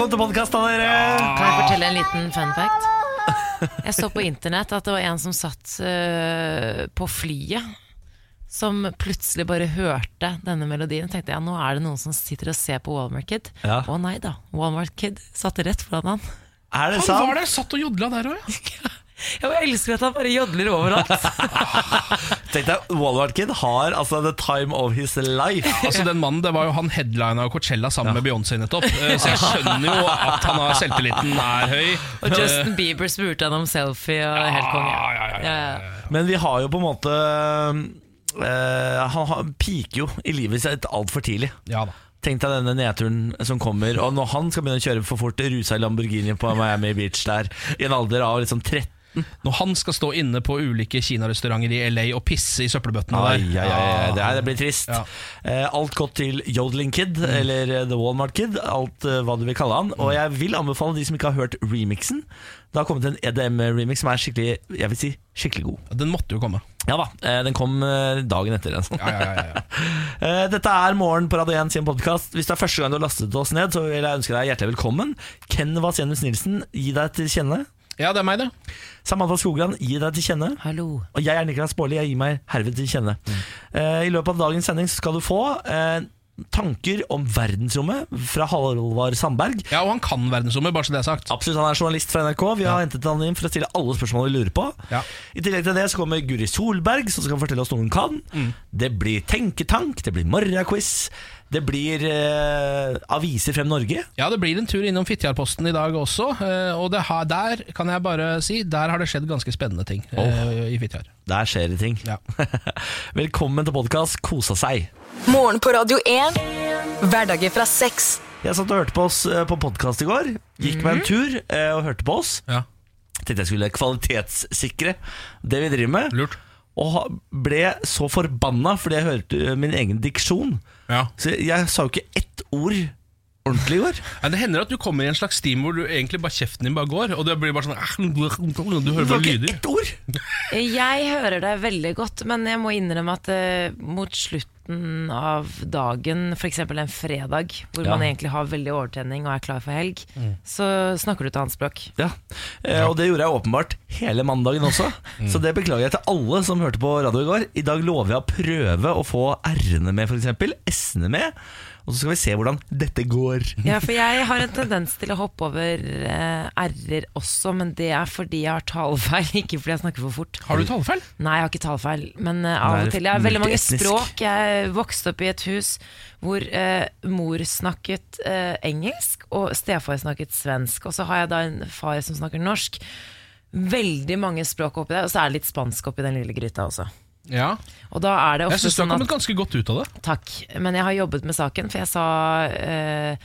velkommen til podkasten, dere! Kan jeg fortelle en liten fun fact? Jeg så på internett at det var en som satt øh, på flyet som plutselig bare hørte denne melodien. Tenkte jeg, nå er det noen som sitter og ser på Walmart Kid. Ja. Å nei da, Walmart Kid satt rett foran han. Er det Han sant? var der, satt og jodla der òg, ja. Jeg elsker at han bare jodler overalt. Tenk deg, Walmart Kid har altså the time of his life. Altså den mannen, Det var jo han headlina Coachella sammen med Beyoncé nettopp. Eh, Så jeg skjønner jo at han har selvtilliten er høy. Og Justin Bieber spurte han om selfie, og ja, helt konge. Ja, ja, ja, ja. Ja, ja. Men vi har jo på en måte eh, Han har- piker jo i livet sitt altfor tidlig. Ja da. Tenk deg denne nedturen som kommer, og når han skal begynne å kjøre for fort, rusa i Lamborghini på Miami Beach der, i en alder av liksom 13 Når han skal stå inne på ulike kinarestauranter i LA og pisse i søppelbøttene der. ai, ai, det, her, det blir trist. Ja. Eh, alt godt til Yodeling Kid, eller eh, The Walmart Kid, alt eh, hva du vil kalle han. Og jeg vil anbefale de som ikke har hørt remixen. Det har kommet en EDM-remix som er skikkelig jeg vil si, skikkelig god. Den måtte jo komme. Ja da, den kom dagen etter. Altså. Ja, ja, ja, ja. Dette er Morgen på Radio 1 sin podkast. Hvis det er første gang du har lastet oss ned, så vil jeg ønske deg hjertelig velkommen. Ken Vasenius Nilsen, gi deg til kjenne. ja, det er meg, det. Samantha Skogran, gi deg til kjenne. Hallo. Og jeg er Niklas Baarli, jeg gir meg herved til kjenne. Eh, I løpet av dagens sending skal du få uh, tanker om verdensrommet fra Halvard Sandberg. Ja, Og han kan verdensrommet, bare så det er sagt. Absolutt, Han er journalist fra NRK. Vi har hentet han inn for å stille alle spørsmål vi lurer på. Ja. I tillegg til det så kommer Guri Solberg, som skal fortelle oss noe hun kan. Mm. Det blir tenketank, det blir morgenquiz, det blir eh, aviser frem Norge. Ja, det blir en tur innom Fitjarposten i dag også. eh, Og det har, der kan jeg bare si Der har det skjedd ganske spennende ting eh, i Fitjar. Der skjer det ting. Ja. Velkommen til podkast Kosa seg. Morgen på Radio 1. Hverdager fra seks. Jeg satt og hørte på oss eh, på podkast i går. Gikk meg en tur eh, og hørte på oss. Ja, Tenkte jeg skulle kvalitetssikre det vi driver med. Lurt. Og ha- ble så forbanna fordi jeg hørte min egen diksjon. Ja. Så jeg sa jo ikke ett ord ordentlig i går. Ja, Det hender at du kommer i en slags steam hvor du egentlig bare kjeften din bare går, og det blir bare sånn Du hører bare lyder. ett ord! Jeg hører deg veldig godt, men jeg må innrømme at uh, mot slutten av dagen, f.eks. en fredag, hvor Ja. man egentlig har veldig overtenning og er klar for helg, så snakker du et annet språk. Ja, eh, Og det gjorde jeg åpenbart hele mandagen også. Så det beklager jeg til alle som hørte på radio i går. I dag lover jeg å prøve å få r-ene med, f.eks. S-ene med. Og så skal vi se hvordan dette går. Ja, for jeg har en tendens til å hoppe over eh, r-er også, men det er fordi jeg har talefeil, ikke fordi jeg snakker for fort. Har du talefeil? Nei, jeg har ikke talefeil, men eh, av og til. Jeg har veldig mange språk. Jeg vokste opp i et hus hvor eh, mor snakket eh, engelsk, og stefar snakket svensk. Og så har jeg da en far som snakker norsk. Veldig mange språk oppi der, og så er det litt spansk oppi den lille gryta også. Ja. Og da er det Jeg ofte syns du har sånn at kommet ganske godt ut av det. Takk, men jeg har jobbet med saken, for jeg sa eh,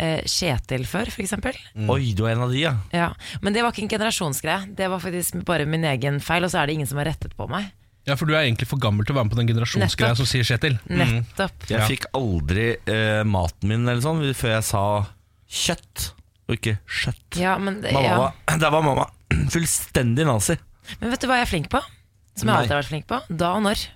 eh, Kjetil før, for eksempel. Oi, du er en av de, ja. Ja. Men det var ikke en generasjonsgreie, det var faktisk bare min egen feil, og så er det ingen som har rettet på meg. Ja, For du er egentlig for gammel til å være med på den generasjonsgreia Nettopp. som sier Kjetil. Nettopp. Jeg Ja. fikk aldri eh, maten min eller sånn før jeg sa kjøtt, og ikke skjøtt. Ja, men, det- Mamma ja. var, der var mamma fullstendig nazi. men vet du hva jeg er flink på? Som jeg alltid har vært flink på? Da og når.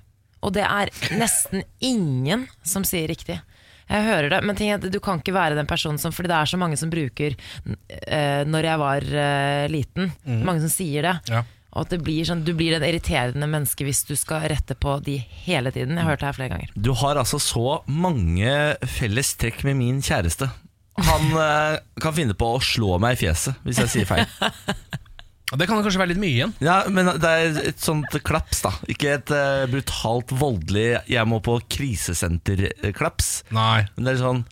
Og det er nesten ingen som sier riktig. Jeg hører det, men ting at du kan ikke være den personen som Fordi det er så mange som bruker uh, 'når jeg var uh, liten'. Mange som sier det. Ja. Og at det blir sånn, Du blir den irriterende menneske hvis du skal rette på de hele tiden. Jeg har hørt det her flere ganger. Du har altså så mange felles trekk med min kjæreste. Han uh, kan finne på å slå meg i fjeset hvis jeg sier feil. Det kan kanskje være litt mye igjen. Ja, Men det er et sånt klaps, da. Ikke et uh, brutalt voldelig 'jeg må på krisesenter'-klaps. Nei. Men det er sånn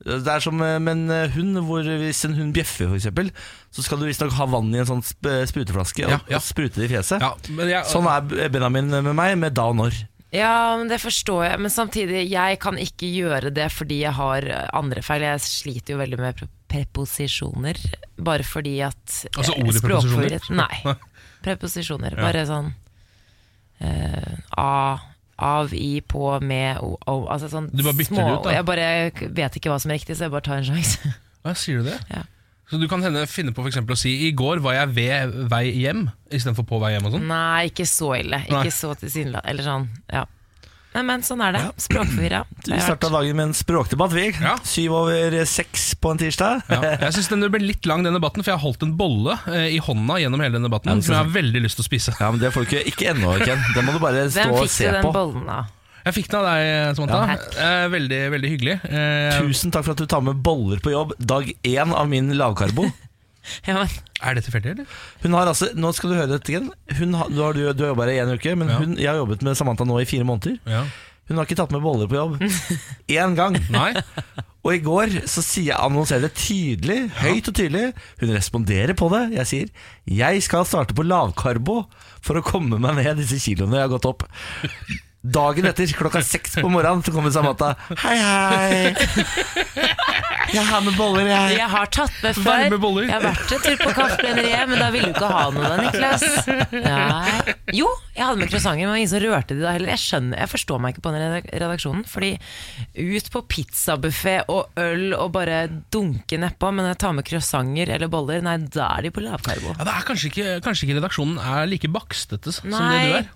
Det er som eh, med en eh, hund, hvor hvis en hund bjeffer, for eksempel, så skal du visstnok ha vann i en sånn sp spruteflaske og, Ja, ja. og sprute det i fjeset. Ja, men jeg, Sånn er Benjamin med meg, med da og når. Ja, men det forstår jeg. Men samtidig, jeg kan ikke gjøre det fordi jeg har andre feil. Jeg sliter jo veldig med preposisjoner. Bare fordi at Altså eh, ordet preposisjoner? Nei. Preposisjoner. Bare sånn eh, av, av, i, på, med, o, o altså sånn Du bare bytter det ut, da? Jeg bare vet ikke hva som er riktig, så jeg bare tar en sjanse. Hva sier du det? Ja. Så du kan hende finne på for å si 'i går var jeg ved vei hjem' istedenfor 'på vei hjem' og sånn? Nei, ikke så ille. Nei. Ikke så tilsynelatende. Eller sånn, ja. Men sånn er det. Språkforvirra. Vi starta dagen med en språkdebatt, vi. Ja. Syv over seks på en tirsdag. Ja. Jeg synes den ble litt lang, den debatten, for jeg har holdt en bolle eh, i hånda gjennom hele den debatten, Ja, som jeg har veldig lyst til å spise. Ja, men Det får du ikke, ikke ennå, Ken. Det må du bare stå og se på. Hvem fikk du den på. bollen av? Jeg fikk den av deg, Samantha. Ja. Eh, veldig, veldig hyggelig. Eh, Tusen takk for at du tar med boller på jobb dag én av min lavkarbo. Ja, men, er det tilfeldig, eller? Hun har altså, Nå skal du høre dette igjen. Hun har, du har, du har jobba her i en uke, men Ja. hun, jeg har jobbet med Samantha nå i fire måneder. Ja. Hun har ikke tatt med boller på jobb én gang. Nei? Og i går så sier jeg annonserer det tydelig, høyt og tydelig. Hun responderer på det. Jeg sier 'jeg skal starte på lavkarbo for å komme meg ned disse kiloene jeg har gått opp'. Dagen etter, klokka seks på morgenen, så kommer Samata. 'Hei, hei. Jeg har med boller, jeg'. jeg har tatt med før. Med. Jeg har vært en tur på Kaffebrenneriet, men da ville du ikke ha noe da, Niklas. Nei. Jo, jeg hadde med croissanter, men ingen som rørte de da heller. Jeg skjønner, jeg forstår meg ikke på den redaksjonen. Fordi ut på pizzabuffé og øl og bare dunke nedpå, men jeg tar med croissanter eller boller, nei, da er de på lavkarbo. Ja, det er kanskje ikke, kanskje ikke redaksjonen er like bakstete som det du er.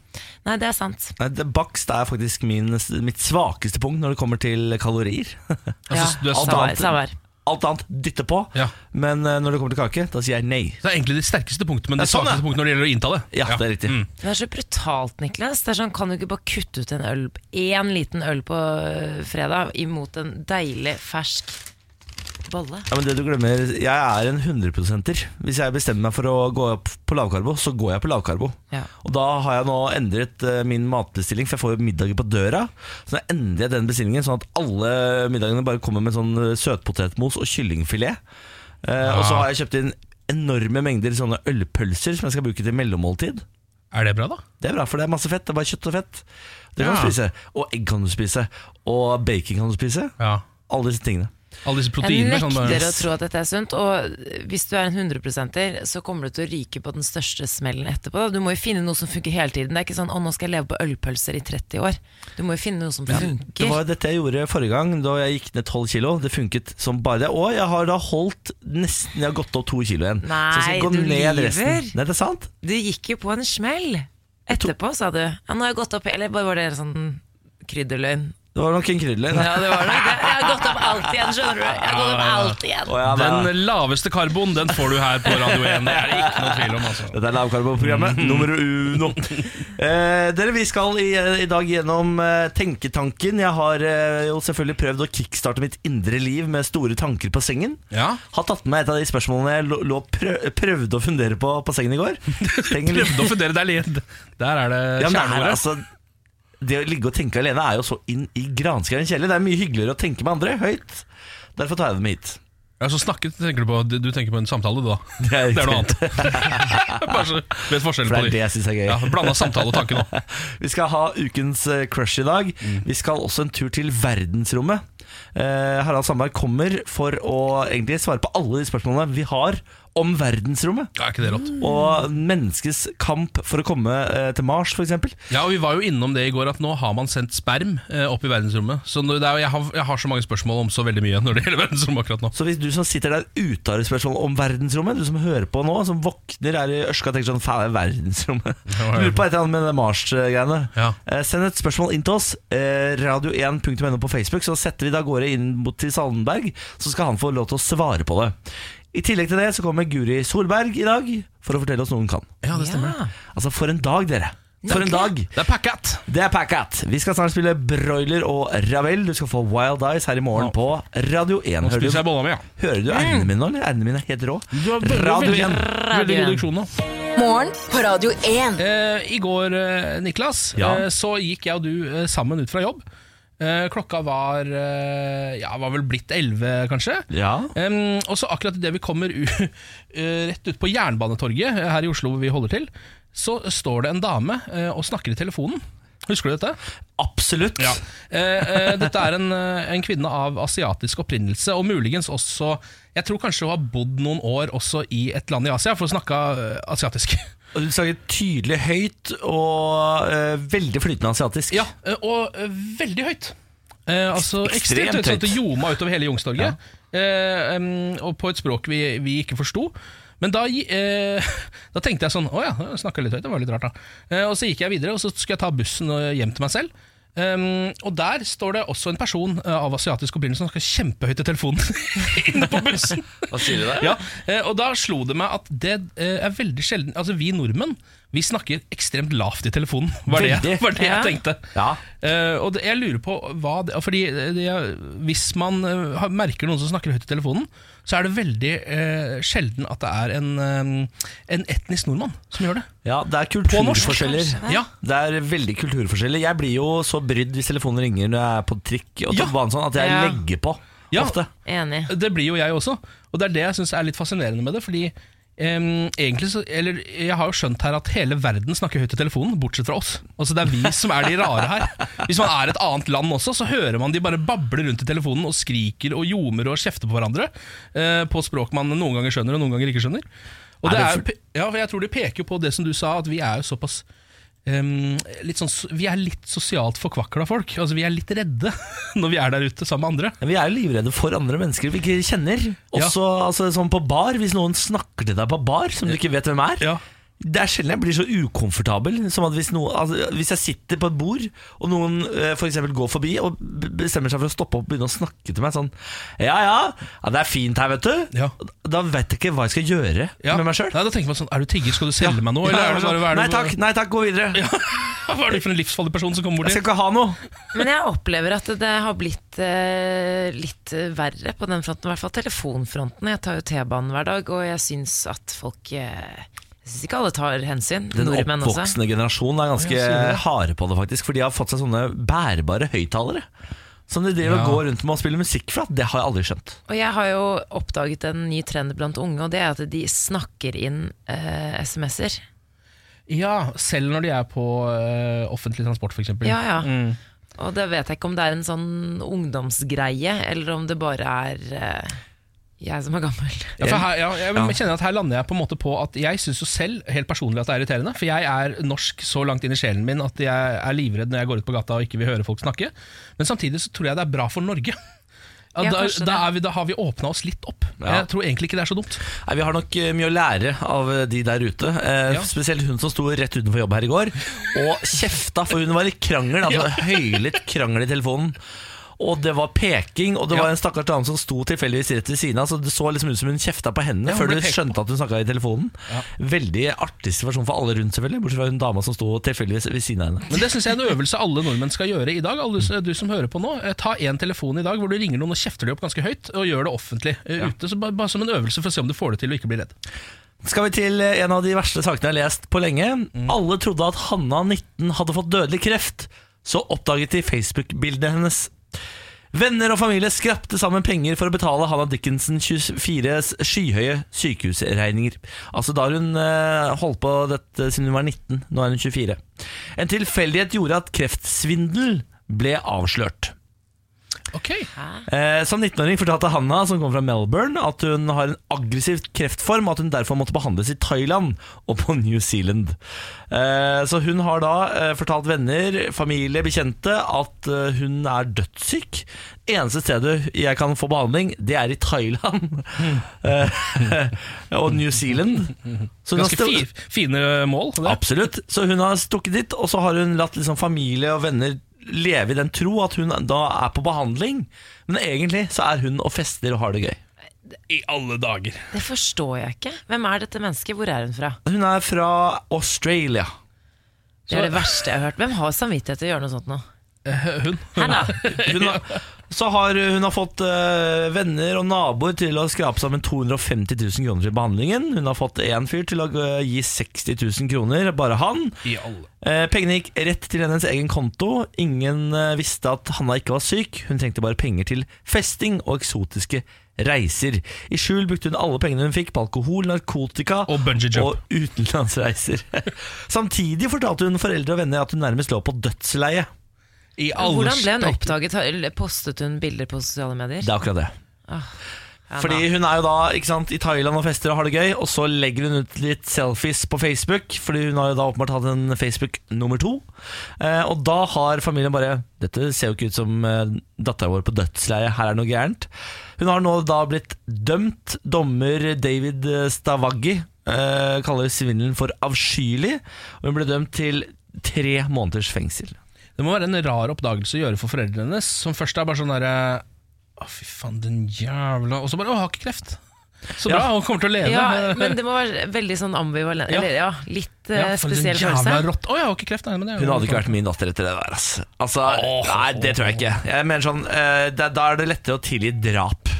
Nei, det er sant. Nei, det- Bakst er faktisk min, mitt svakeste punkt når det kommer til kalorier. Ja, Altså, du er samme her. Alt annet dytter på, Ja. men eh, når det kommer til kake, da sier jeg nei. Det er egentlig det sterkeste punktet, men det Ja, sånn, svakeste ja. punktet når det gjelder å innta det. Ja, det er riktig. Mm. Det er så brutalt, Niklas. Det er sånn, Kan du ikke bare kutte ut en øl Én liten øl på øh, fredag imot en deilig, fersk bolle? Ja, men det du glemmer Jeg er en 100-prosenter. Hvis jeg bestemmer meg for å gå opp på lavkarbo, så går jeg på lavkarbo. Ja. Og da har jeg nå endret eh, min matbestilling, for jeg får jo middager på døra. Så da endrer jeg den bestillingen, sånn at alle middagene bare kommer med sånn eh, søtpotetmos og kyllingfilet. Ja. Og så har jeg kjøpt inn enorme mengder sånne ølpølser som jeg skal bruke til mellommåltid. Er det bra, da? Det er bra, for det er masse fett. Det er bare kjøtt og fett. Det kan Ja. du spise. Og egg kan du spise. Og bacon kan du spise. Ja. Alle disse tingene. Alle disse proteinene. Jeg nekter bare, å tro at dette er sunt. Og hvis du er en 100%-er, så kommer du til å ryke på den største smellen etterpå. Du må jo finne noe som funker hele tiden. Det er ikke sånn 'å, nå skal jeg leve på ølpølser i 30 år'. Du må jo finne noe som Det var jo dette jeg gjorde forrige gang, da jeg gikk ned 12 kilo. Det funket som bare det. Og jeg har da holdt nesten Jeg har gått opp to kilo igjen. Nei, du lyver. resten. Nei, det er sant. Du gikk jo på en smell etterpå, sa du. Ja, 'Nå har jeg gått opp', eller bare var det sånn krydderløgn? Det var nok en krydder. Ja, det var nok det. Jeg har gått opp alt igjen, skjønner du. Jeg har gått opp alt igjen. Å, ja, den laveste karbon, den får du her på Radio 1. Det er det ikke noe tvil om. altså Dette er lavkarbonprogrammet nummer uno. Eh, dere, Vi skal i, i dag gjennom eh, tenketanken. Jeg har eh, jo selvfølgelig prøvd å kickstarte mitt indre liv med store tanker på sengen. Ja, Har tatt med et av de spørsmålene jeg lå, lå prøv, prøvde å fundere på på sengen i går. Prøvde å fundere litt. Der er det Ja, er, kjerneordet. altså, det å ligge og tenke alene er jo så inn i granskauen kjedelig. Det er mye hyggeligere å tenke med andre høyt. Derfor tar jeg dem hit. Ja, så snakket tenker du på Du tenker på en samtale, du da. Det er Det er noe annet. Bare så vet forskjellen For det på er det jeg syns er gøy. Ja, Blanda samtale og tanke nå. Vi skal ha ukens eh, crush i dag. Vi skal også en tur til verdensrommet. Eh, Harald Sandberg kommer for å egentlig svare på alle de spørsmålene vi har om verdensrommet. Ja, er ikke det rått? Og menneskets kamp for å komme eh, til Mars, f.eks. Ja, og Vi var jo innom det i går, at nå har man sendt sperm eh, opp i verdensrommet. Så nå- det er, jo- jeg, har, jeg har så mange spørsmål om så veldig mye når det gjelder verdensrommet akkurat nå. Så hvis du som sitter der ute har et spørsmål om verdensrommet, du som hører på nå, som våkner er i ørska og tenker sånn Faen, det er verdensrommet. Ja, ja. Lurer på et eller annet med det Mars-greiene. Ja. Eh, Send et spørsmål inn til oss. Eh, Radio1.no på Facebook, så setter vi det av gårde inn mot til Saldenberg. Så skal han få lov til å svare på det. I tillegg til det så kommer Guri Solberg i dag for å fortelle oss noe hun kan. Ja, det stemmer. Ja. Altså, for en dag, dere. For en dag. Det er packat. Det er Packat. Vi skal snart spille Broiler og Ravel. Du skal få Wild Eyes her i morgen på Radio 1. Nå Hører spiser jeg du, bolla mi, ja. hører du erdene mine nå? eller? Erdene mine er helt rå. Du har veldig, Radio veldig, 1. veldig god diksjon nå. Morgen på Radio 1. Eh, I går, eh, Niklas, Ja. eh, så gikk jeg og du eh, sammen ut fra jobb. Eh, klokka var eh, Ja, var vel blitt elleve, kanskje. Ja. Um, og så akkurat idet vi kommer eh, rett ut på Jernbanetorget her i Oslo hvor vi holder til, så står det en dame og snakker i telefonen. Husker du dette? Absolutt. Ja. Dette er en, en kvinne av asiatisk opprinnelse, og muligens også Jeg tror kanskje hun har bodd noen år også i et land i Asia, for hun snakka asiatisk. Du snakker tydelig høyt og uh, veldig flytende asiatisk. Ja, eh, og uh, veldig høyt. Uh, altså Ekstremt Ekstremt høyt, sånn at det ljoma utover hele Youngstorget. Eh, Um, og på et språk vi, vi ikke forsto. Men da, eh, da tenkte jeg sånn Å ja, snakka litt høyt, det var litt rart, da. Eh, og så gikk jeg videre, og så skulle jeg ta bussen hjem til meg selv. Um, og der står det også en person uh, av asiatisk opprinnelse som skal kjempehøyt i telefonen inne på bussen. Hva sier du der? Ja, uh, og da slo det meg at det uh, er veldig sjelden Altså vi nordmenn Vi snakker ekstremt lavt i telefonen, var det, Veldig. var det jeg tenkte. Ja. Uh, og det, jeg lurer på hva det, Fordi det, hvis man uh, merker noen som snakker høyt i telefonen, så er det veldig uh, sjelden at det er en, eh, en etnisk nordmann som gjør det. Ja, det er kulturforskjeller. Ja, Det er veldig kulturforskjeller. Jeg blir jo så brydd hvis telefonen ringer når jeg er på trikk og Ja. banen sånn, at jeg legger på Ja. ofte. Enig. Det blir jo jeg også. Og det er det jeg syns er litt fascinerende med det. Fordi em, egentlig så Eller jeg har jo skjønt her at hele verden snakker høyt i telefonen, bortsett fra oss. Altså Det er vi som er de rare her. Hvis man er et annet land også, så hører man de bare bable rundt i telefonen og skriker og ljomer og kjefter på hverandre. uh, på språk man noen ganger skjønner og noen ganger ikke skjønner. Og Er det er, ja, for Jeg tror det peker på det som du sa, at vi er jo såpass litt sånn, Vi er litt sosialt forkvakla folk. Altså Vi er litt redde når vi er der ute sammen med andre. Vi er jo livredde for andre mennesker vi ikke kjenner. Også altså, sånn på bar, hvis noen snakker til deg på bar som du ikke vet hvem er. Ja. Det er sjelden jeg blir så ukomfortabel som at hvis, noe, altså, hvis jeg sitter på et bord, og noen eh, for eksempel går forbi og bestemmer seg for å stoppe opp og begynne å snakke til meg sånn Ja, ja, ja det er fint her, vet du. Ja. Da vet jeg ikke hva jeg skal gjøre Ja. med meg sjøl. Da tenker man sånn, Er du tigger, skal du selge meg noe? Eller er det bare, hva Nei takk, nei takk, gå videre. Hva er det for en livsfarlig person som kommer Jeg skal ikke ha noe. Men jeg opplever at det har blitt eh, litt verre på den fronten, i hvert fall telefonfronten. Jeg tar jo T-banen hver dag, og jeg syns at folk eh, Jeg syns ikke alle tar hensyn. Den Nordmenn også. oppvoksende generasjonen er ganske Ja, harde på det, faktisk. For de har fått seg sånne bærbare høyttalere. Som de driver og går rundt med og spiller musikk fra. Det har jeg aldri skjønt. Og jeg har jo oppdaget en ny trend blant unge, og det er at de snakker inn eh, SMS-er. Ja, selv når de er på eh, offentlig transport, f.eks. Ja, ja. Mm. Og det vet jeg ikke om det er en sånn ungdomsgreie, eller om det bare er eh, jeg som er gammel. Ja, for her, ja, jeg Ja. kjenner at her lander jeg på en måte på at jeg syns jo selv helt personlig at det er irriterende. For jeg er norsk så langt inn i sjelen min at jeg er livredd når jeg går ut på gata og ikke vil høre folk snakke. Men samtidig så tror jeg det er bra for Norge. Ja, da, da, er vi, da har vi åpna oss litt opp. Ja. Jeg tror egentlig ikke det er så dumt. Nei, Vi har nok eh, mye å lære av eh, de der ute. Eh, Ja. Spesielt hun som sto rett utenfor jobb her i går og kjefta, for hun var i krangel. Altså Høylytt krangel i telefonen. Og det var peking, og det var en stakkars dame som sto tilfeldigvis rett ved siden av. Så det så liksom ut som hun kjefta på hendene Ja, før du skjønte at hun snakka i telefonen. Veldig artig situasjon for alle rundt, selvfølgelig. Bortsett fra hun dama som sto tilfeldigvis ved siden av henne. Men det syns jeg er en øvelse alle nordmenn skal gjøre i dag. Alle du som hører på nå, eh, Ta én telefon i dag hvor du ringer noen og kjefter de opp ganske høyt, og gjør det offentlig eh, ute. Så bare, bare som en øvelse for å se om du får det til og ikke blir redd. Skal vi til eh, en av de verste sakene jeg har lest på lenge. Alle trodde at Hanna 19 hadde fått dødelig kreft. Så oppdaget de Facebook-bildene hennes. Venner og familie skrapte sammen penger for å betale Hannah Dickinson 24s skyhøye sykehusregninger. Altså da hun eh, holdt på dette siden hun var 19. Nå er hun 24. En tilfeldighet gjorde at kreftsvindel ble avslørt. Ok Eh, som 19-åring fortalte Hanna, som kommer fra Melbourne, at hun har en aggressiv kreftform, og at hun derfor måtte behandles i Thailand og på New Zealand. Eh, så hun har da eh, fortalt venner, familie, bekjente at eh, hun er dødssyk. Eneste stedet jeg kan få behandling, det er i Thailand eh, og New Zealand. Ganske fi, fine mål. Det. Absolutt. Så hun har stukket dit, og så har hun latt liksom familie og venner leve i den tro at hun da er på behandling. Men egentlig så er hun og fester og har det gøy. I alle dager. Det forstår jeg ikke. Hvem er dette mennesket? Hvor er hun fra? Hun er fra Australia. Det er det verste jeg har hørt. Hvem har samvittighet til å gjøre noe sånt nå? Eh, Hun. Hanna. Hun har, så har hun har fått eh, venner og naboer til å skrape sammen 250 000 kroner til behandlingen. Hun har fått én fyr til å eh, gi 60 000 kroner, bare han. Eh, Pengene gikk rett til hennes egen konto. Ingen eh, visste at Hanna ikke var syk. Hun trengte bare penger til festing og eksotiske reiser. I skjul brukte hun alle pengene hun fikk på alkohol, narkotika Og og utenlandsreiser. Samtidig fortalte hun foreldre og venner at hun nærmest lå på dødsleie. Hvordan ble hun oppdaget? Postet hun bilder på sosiale medier? Det er akkurat det. Ah. Fordi hun er jo da sant, i Thailand og fester og har det gøy, og så legger hun ut litt selfies på Facebook, fordi hun har jo da åpenbart hatt en Facebook nummer to. Eh, og da har familien bare Dette ser jo ikke ut som eh, dattera vår på dødsleie, her er det noe gærent. Hun har nå da blitt dømt. Dommer David eh, Stavaggi eh, kaller svindelen for avskyelig, og hun ble dømt til tre måneders fengsel. Det må være en rar oppdagelse å gjøre for foreldrene hennes, som først er bare sånn derre Å, fy faen, den jævla Og så bare Å, har ikke kreft. Så bra, hun kommer til å leve. Ja, men det må være veldig sånn ambivalent Ja. Eller ja, litt eh, Ja, en spesiell følelse. Rått. Jeg har ikke kreft, nei, men det Hun hadde ikke vært min datter etter det der. ass. Altså, nei, det tror jeg ikke. Jeg mener sånn, uh, da, da er det lettere å tilgi drap.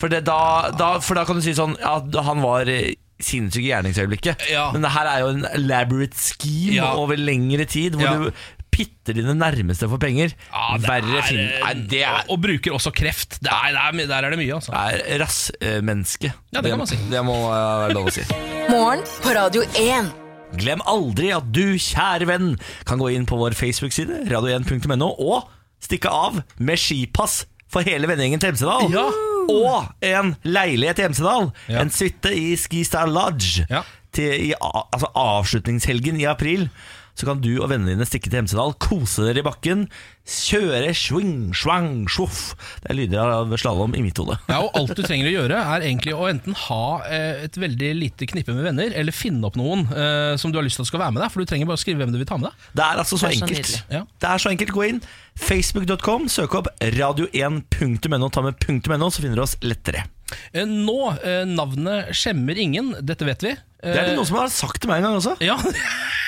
For, det, da, da, for da kan du si sånn ja, Han var eh, sinnssyk i gjerningsøyeblikket. Ja. Men det her er jo en elaborate scheme Ja. over lengre tid, hvor Ja. du pitter dine nærmeste for penger. Ja, det Verre er- film. Nei, det er, Og bruker også kreft. Det er, det er, der er det mye, altså. er rassmenneske. Ja, det kan man si. Det må eh, være lov å si. Morgen på Radio 1. Glem aldri at du, kjære venn, kan gå inn på vår Facebook-side, radio1.no, og stikke av med skipass for hele vennegjengen til Hemsedal. Ja. Og en leilighet i Hemsedal. Ja. En suite i Skistar Lodge. Ja. Til, i, altså avslutningshelgen i april. Så kan du og vennene dine stikke til Hemsedal, kose dere i bakken, kjøre swing, swang, sjoff. Det er lyder av slalåm i mitt hode. Ja, og Alt du trenger å gjøre, er egentlig å enten ha eh, et veldig lite knippe med venner, eller finne opp noen eh, som du har lyst til at skal være med deg. For du trenger bare å skrive hvem du vil ta med deg. Det er altså så Det er så enkelt. Ja. Det er så enkelt. Gå inn. Facebook.com, søk opp radio1.no, ta med .no, så finner du oss lettere. Eh, Nå, eh, navnet skjemmer ingen, dette vet vi. Det er det noen som har sagt til meg en gang også. Ja.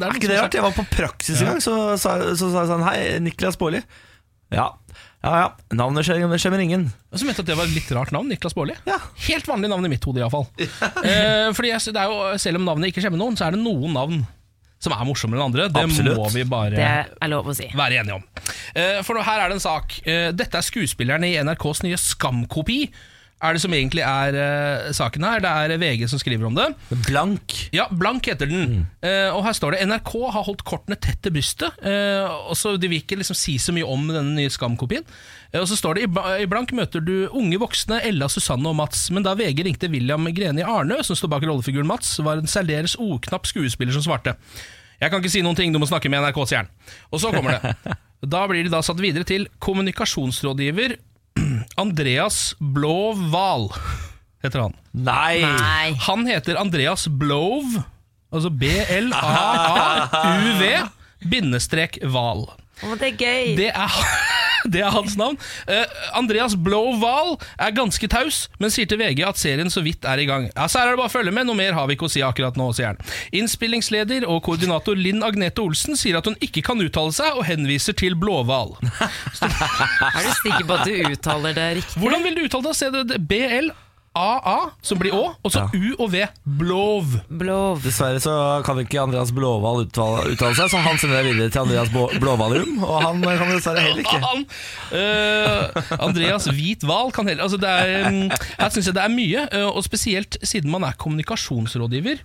Det Er ikke det rart? Jeg var på praksis en gang, så sa så sa jeg sånn Hei, Niklas Baarli. Ja, ja, ja. Navnet skjemmer ingen. Som mente at det var et litt rart navn. Niklas Baarli. Ja. Helt vanlig navn i mitt hode, iallfall. eh, fordi jeg, det er jo, selv om navnet ikke skjemmer noen, så er det noen navn som er morsommere enn andre. Det Absolutt. må vi bare Det er lov å si. være enige om. Eh, For nå her er det en sak. Eh, Dette er skuespilleren i NRKs nye Skam-kopi. Er det som egentlig er uh, saken her? Det er VG som skriver om det. Blank. Ja, Blank heter den. Eh, og her står det NRK har holdt kortene tett til brystet. Uh, og så De vil ikke liksom si så mye om denne nye Skam-kopien. Og så står det i Blank møter du unge voksne Ella, Susanne og Mats. Men da VG ringte William Greni Arnø, som står bak rollefiguren Mats, var en særdeles oknapp skuespiller som svarte. Jeg kan ikke si noen ting, du må snakke med NRK, sier han. Og så kommer det. Da blir de da satt videre til kommunikasjonsrådgiver Andreas Blå Val, heter han. Nei. Nei. Han heter Andreas Blov, altså B-L-A-A-U-V, bindestrek Val. Å, det er gøy. Det er, det er hans navn. Uh, Andreas Blow-Wahl er ganske taus, men sier til VG at serien så vidt er i gang. Ja, Så her er det bare å følge med, noe mer har vi ikke å si akkurat nå, sier han. Innspillingsleder og koordinator Linn Agnete Olsen sier at hun ikke kan uttale seg, og henviser til Blåhval. Er du sikker på at du uttaler det riktig? Hvordan vil du uttale det B-L A-A, som blir Å, og så U og V. Blov. Blov. Dessverre så kan ikke Andreas Blåhval uttale, uttale seg, så han sender det videre til Andreas Blåhvalrum. Og han kan dessverre heller ikke. Han, eh, Andreas Hvit Hval kan heller altså det er, mm, Her syns jeg det er mye, eh, og spesielt siden man er kommunikasjonsrådgiver.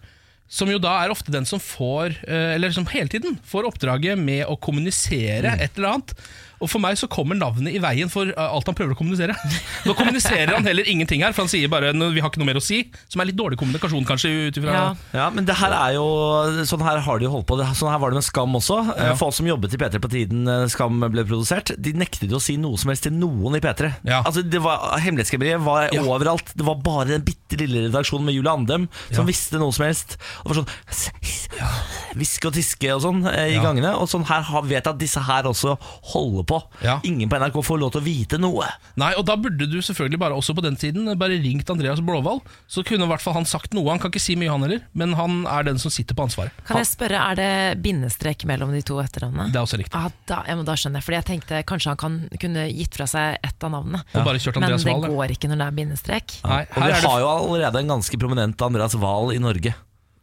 Som jo da er ofte den som får, eh, eller som hele tiden får oppdraget med å kommunisere et eller annet. Og for meg så kommer navnet i veien for eh, alt han prøver å kommunisere. Nå kommuniserer han heller ingenting her, for han sier bare 'vi har ikke noe mer å si'. Som er litt dårlig kommunikasjon, kanskje. Ja. Ja, men det her er jo Sånn her har de jo holdt på Sånn her var det med Skam også Ja. Folk som jobbet i P3 på tiden eh, Skam ble produsert De nektet jo å si noe som helst til noen i P3 Ja. Altså det var Hemmelighetskremmeriet var Ja. overalt Det var bare den bitte lille redaksjonen med Julie Andem Som Ja. visste noe som helst Og var sånn Viske og tiske og sånn eh, i Ja. gangene Og sånn her vet jeg at disse her også holder på Ja. Ingen på NRK får lov til å vite noe Nei, og da burde du selvfølgelig bare også på den tiden Bare ringt Andreas Blåvall Så kunne i hvert fall han sagt noe Han kan ikke si mye han heller Men han er den som sitter på ansvaret Kan jeg spørre, er det bindestrek mellom de to etternavnene? Det er også riktig Ah, da, ja, men da skjønner jeg, fordi jeg tenkte kanskje han kan, kunne gitt fra seg ett av navnene. Og bare kjørt Men det Wahl går ikke når det er bindestrek. Nei, Og vi er det har jo allerede en ganske prominent Andreas Wahl i Norge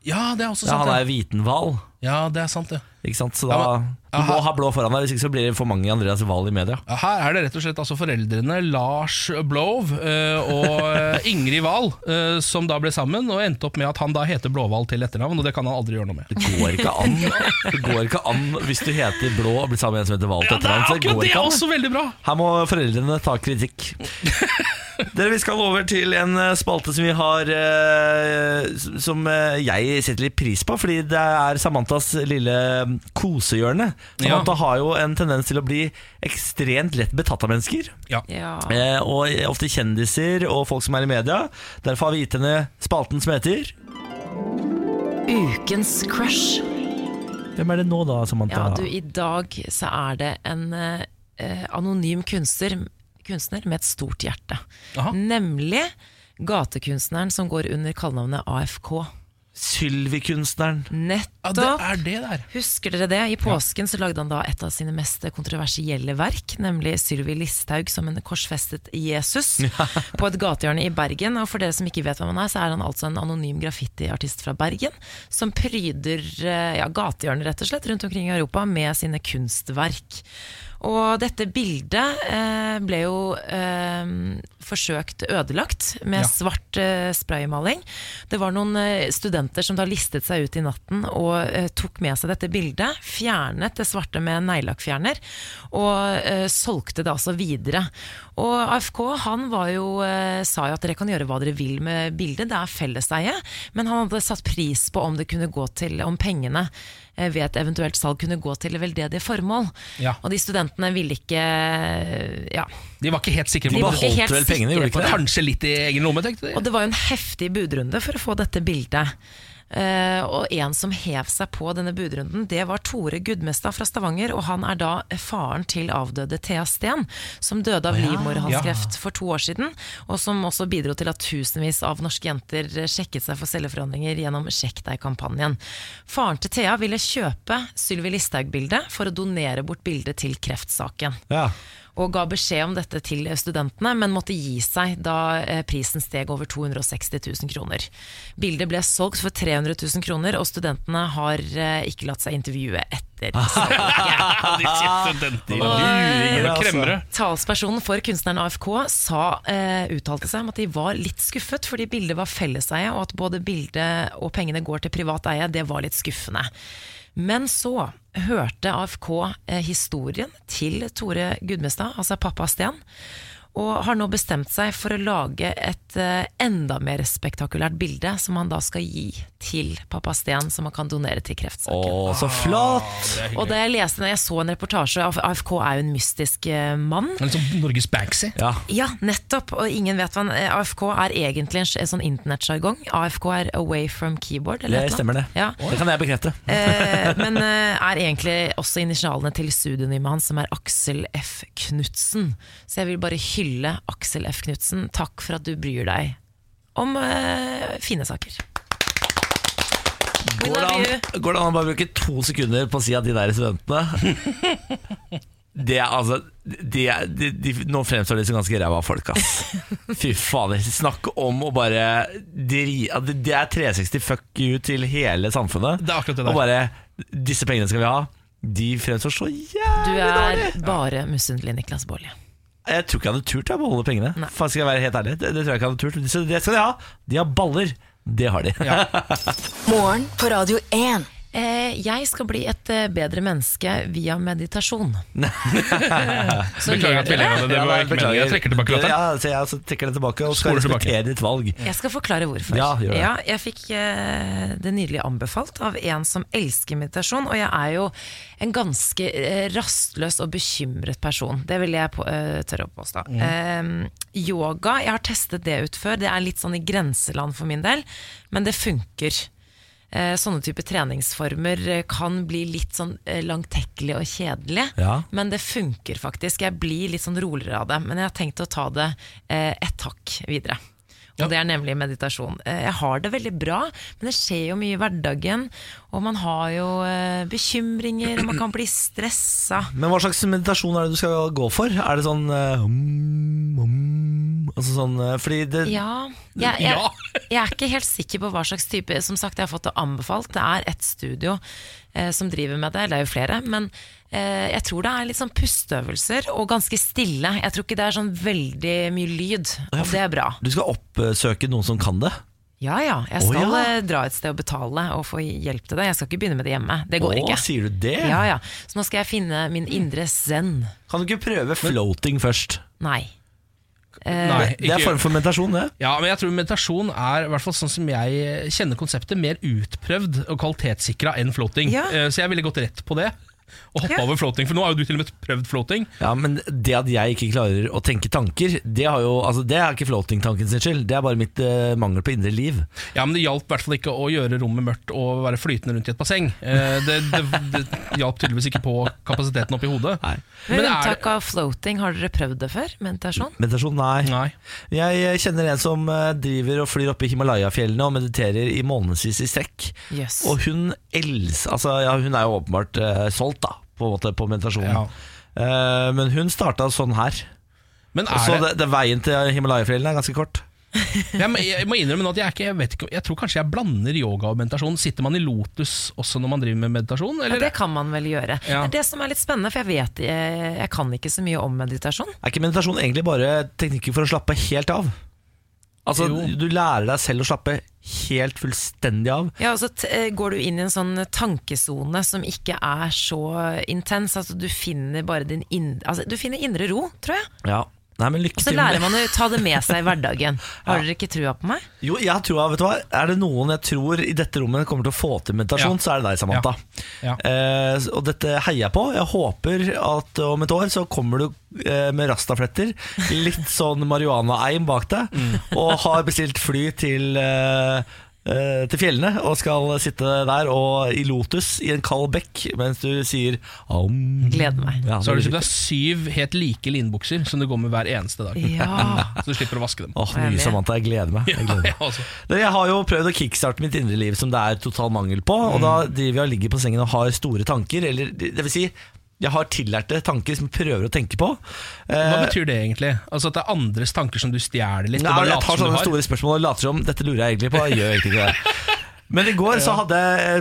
Ja, det er også sant. ja, Han ja. er Vitenval ja, det er sant det Ikke sant? Så da, Ja, men- du må Aha. ha blå foran deg, hvis ikke så blir det for mange Andreas Wahl i media. Ja, Her er det rett og slett altså foreldrene Lars Blov eh, og eh, Ingrid Wahl eh, Som da ble sammen Og endte opp med at han da heter Blåhval til etternavn Og det kan han aldri gjøre noe med Det går ikke an Det går ikke an hvis du heter Blå og blir sammen med en som heter Wahl til Ja, det er etternavn. det er også veldig bra Her må foreldrene ta kritikk. Dere, Vi skal over til en eh, spalte som vi har eh, Som eh, jeg setter litt pris på, fordi det er Samantas lille mm, kosehjørne. Samantha har jo en tendens til å bli ekstremt lett betatt av mennesker. Ja, Ja. Eh, og ofte kjendiser og folk som er i media. Derfor har vi gitt henne spalten som heter Ukens crush. Hvem er det nå da, Samantha? Ja, du, I dag så er det en eh, anonym kunstner, kunstner med et stort hjerte. Aha. Nemlig gatekunstneren som går under kallenavnet AFK. Sylvi-kunstneren. Ja, det Nettopp! er det der. Husker dere det? I påsken så lagde han da et av sine mest kontroversielle verk, nemlig Sylvi Listhaug som en korsfestet Jesus på et gatehjørne i Bergen. Og for dere som ikke vet hvem han er, så er han altså en anonym graffitiartist fra Bergen som pryder eh, ja, gatehjørnet, rett og slett rundt omkring i Europa med sine kunstverk. Og dette bildet eh, ble jo eh, forsøkt ødelagt med Ja. svart eh, spraymaling. Det var noen eh, studenter som da listet seg ut i natten og eh, tok med seg dette bildet, fjernet det svarte med neglelakkfjerner, og eh, solgte det altså videre. Og AFK han var jo, eh, sa jo at dere kan gjøre hva dere vil med bildet, det er felleseie, men han hadde satt pris på om det kunne gå til, om pengene eh, ved et eventuelt salg kunne gå til veldedige formål. Ja. Og de studentene ville ikke Ja. De var ikke helt sikre på det. beholdt vel pengene, gjorde de ikke det? Kanskje litt i egen lomme, tenkte de. Og det var jo en heftig budrunde for å få dette bildet. Eh, og en som hev seg på denne budrunden, det var Tore Gudmestad fra Stavanger. Og han er da faren til avdøde Thea Steen, som døde av ja. livmorhalskreft for to år siden. Og som også bidro til at tusenvis av norske jenter sjekket seg for celleforandringer gjennom Sjekk deg-kampanjen. Faren til Thea ville kjøpe Sylvi Listhaug-bildet for å donere bort bildet til kreftsaken Ja. Og ga beskjed om dette til studentene, men måtte gi seg da eh, prisen steg over 260 000 kroner. Bildet ble solgt for 300 000 kroner, og studentene har eh, ikke latt seg intervjue etter. Kremmere. Talspersonen for kunstneren AFK sa, uh, uttalte seg om at de var litt skuffet fordi bildet var felleseie, og at både bildet og pengene går til privat eie. Det var litt skuffende. Men så hørte AFK eh, historien til Tore Gudmestad, altså pappa Sten, og har nå bestemt seg for å lage et eh, enda mer spektakulært bilde som han da skal gi til pappa Sten, som han kan donere til kreftsaken. Å, så flott! Og da jeg leste jeg så en reportasje AFK er jo en mystisk eh, mann. Liksom Norges Banksy. Ja. Ja, nettopp. Og ingen vet hva han eh, AFK er egentlig en, en sånn internettsjargong. AFK er away from keyboard. Eller Det et eller stemmer det. Ja. Det kan jeg bekrefte. Eh, men er egentlig også initialene til pseudonymet hans, som er Aksel F. Knutsen. Så jeg vil bare hylle Aksel F. Knutsen. Takk for at du bryr deg om uh, fine saker. Går det, an, går det an å bare bruke to sekunder på å si at de der studentene Det er altså de, er- de, de, Nå fremstår de som ganske ræva folk, ass. Fy fader. Snakk om å bare dri, det- Det er 360 fuck you til hele samfunnet. Det er akkurat det der. Og bare Disse pengene skal vi ha. De fremstår så Du er dårlig. bare misunnelig, Niklas Baarli. Jeg tror ikke jeg hadde turt å beholde pengene. Nei. Faen, skal jeg være helt ærlig Det, det tror jeg ikke jeg hadde turt. Så det skal de ha. De har baller. Det har de. Morgen på Radio 1. Eh, jeg skal bli et eh, bedre menneske via meditasjon. Beklager at vi dere. det. Var ikke meningen. Jeg trekker tilbake latteren. Ja, så jeg også trekker den tilbake og skal respektere ditt valg. Jeg skal forklare hvorfor. Ja, gjør det. jeg fikk eh, det nydelig anbefalt av en som elsker meditasjon, og jeg er jo en ganske eh, rastløs og bekymret person. Det vil jeg på, eh, tørre å påstå. Mm. Eh, yoga, jeg har testet det ut før. Det er litt sånn i grenseland for min del, men det funker. Eh, Sånne type treningsformer eh, kan bli litt sånn eh, langtekkelig og kjedelig, Ja. men det funker faktisk. Jeg blir litt sånn roligere av det, men jeg har tenkt å ta det ett hakk videre. Og Ja. det er nemlig meditasjon. Eh, Jeg har det veldig bra, men det skjer jo mye i hverdagen. Og man har jo eh, bekymringer, og man kan bli stressa. Men hva slags meditasjon er det du skal gå for? Er det sånn um, um, Altså sånn Fordi det Ja, jeg, jeg, jeg er ikke helt sikker på hva slags type Som sagt, jeg har fått det anbefalt. Det er ett studio eh, som driver med det, eller det er jo flere. Men jeg tror det er litt sånn pusteøvelser og ganske stille. Jeg tror ikke det er sånn veldig mye lyd, og det er bra. Du skal oppsøke noen som kan det? Ja ja, jeg skal skal ja. eh, dra et sted og betale og få hjelp til det. Jeg skal ikke begynne med det hjemme. Det går oh, ikke. sier du det? Ja ja, Så nå skal jeg finne min indre zen. Kan du ikke prøve floating først? Nei. Nei, Det er en form for meditasjon, det. Ja, men jeg tror meditasjon er, i hvert fall sånn som jeg kjenner konseptet, mer utprøvd og kvalitetssikra enn floating. Ja. Eh, Så jeg ville gått rett på det. Å hoppe Ja. over floating. For nå har jo du til og med prøvd floating. Ja, men det at jeg ikke klarer å tenke tanker, det, har jo, altså, det er ikke floating-tanken sin skyld. Det er bare mitt uh, mangel på indre liv. Ja, Men det hjalp i hvert fall ikke å gjøre rommet mørkt og være flytende rundt i et basseng. Uh, det, det, det hjalp tydeligvis ikke på kapasiteten oppi hodet. Nei. Men unntak av floating, har dere prøvd det før? Meditasjon? Meditasjon, nei. Nei. Jeg eh, kjenner en som driver og flyr oppe i Himalaya-fjellene og mediterer i månedsvis i strekk. Yes. Og hun els, altså, ja, hun er jo åpenbart uh, solgt på, en måte, på meditasjonen. Ja. Eh, men hun starta sånn her. Men Og så er det, det, det veien til Himalaya-fjellene er ganske kort. jeg, må, jeg må innrømme nå at jeg, er ikke, jeg, vet ikke, jeg tror kanskje jeg blander yoga og meditasjon. Sitter man i lotus også når man driver med meditasjon? Ja, det kan man vel gjøre. Ja. Det er det som er litt spennende, for jeg vet jeg, jeg kan ikke så mye om meditasjon. Er ikke meditasjon egentlig bare teknikker for å slappe helt av? Altså, Jo. Du lærer deg selv å slappe helt fullstendig av. Ja, og så t eh, går du inn i en sånn tankesone som ikke er så intens. Altså, du finner bare din inn altså, Du finner indre ro, tror jeg. Ja. Nei, men lykke Og så til lærer man å ta det med seg i hverdagen. Har dere ikke trua på meg? Jo, jeg tror, vet du hva? Er det noen jeg tror i dette rommet kommer til å få til meditasjon, Ja. så er det deg, Samantha. Ja. Eh, og dette heier jeg på. Jeg håper at om et år så kommer du eh, med rastafletter, litt sånn marihuana-eim bak deg, Mm. og har bestilt fly til eh, til fjellene og skal sitte der og i lotus i en kald bekk mens du sier om. Gleder meg. Ja, Så har du kjøpt deg syv helt like linbukser som du går med hver eneste dag. Ja. Så du slipper å vaske dem. Åh, med. Samantha, jeg gleder meg. Jeg gleder meg. ja. Jeg har jo prøvd å kickstarte mitt indre liv som det er total mangel på. Og da driver jeg og ligger på sengen og har store tanker. Eller det vil si, jeg har tillærte tanker som jeg prøver å tenke på. Hva Eh, betyr det egentlig? Altså At det er andres tanker som du stjeler litt? Nei, jeg tar sånne store spørsmål og later som dette lurer jeg egentlig på. Jeg gjør egentlig ikke det. Men i går så hadde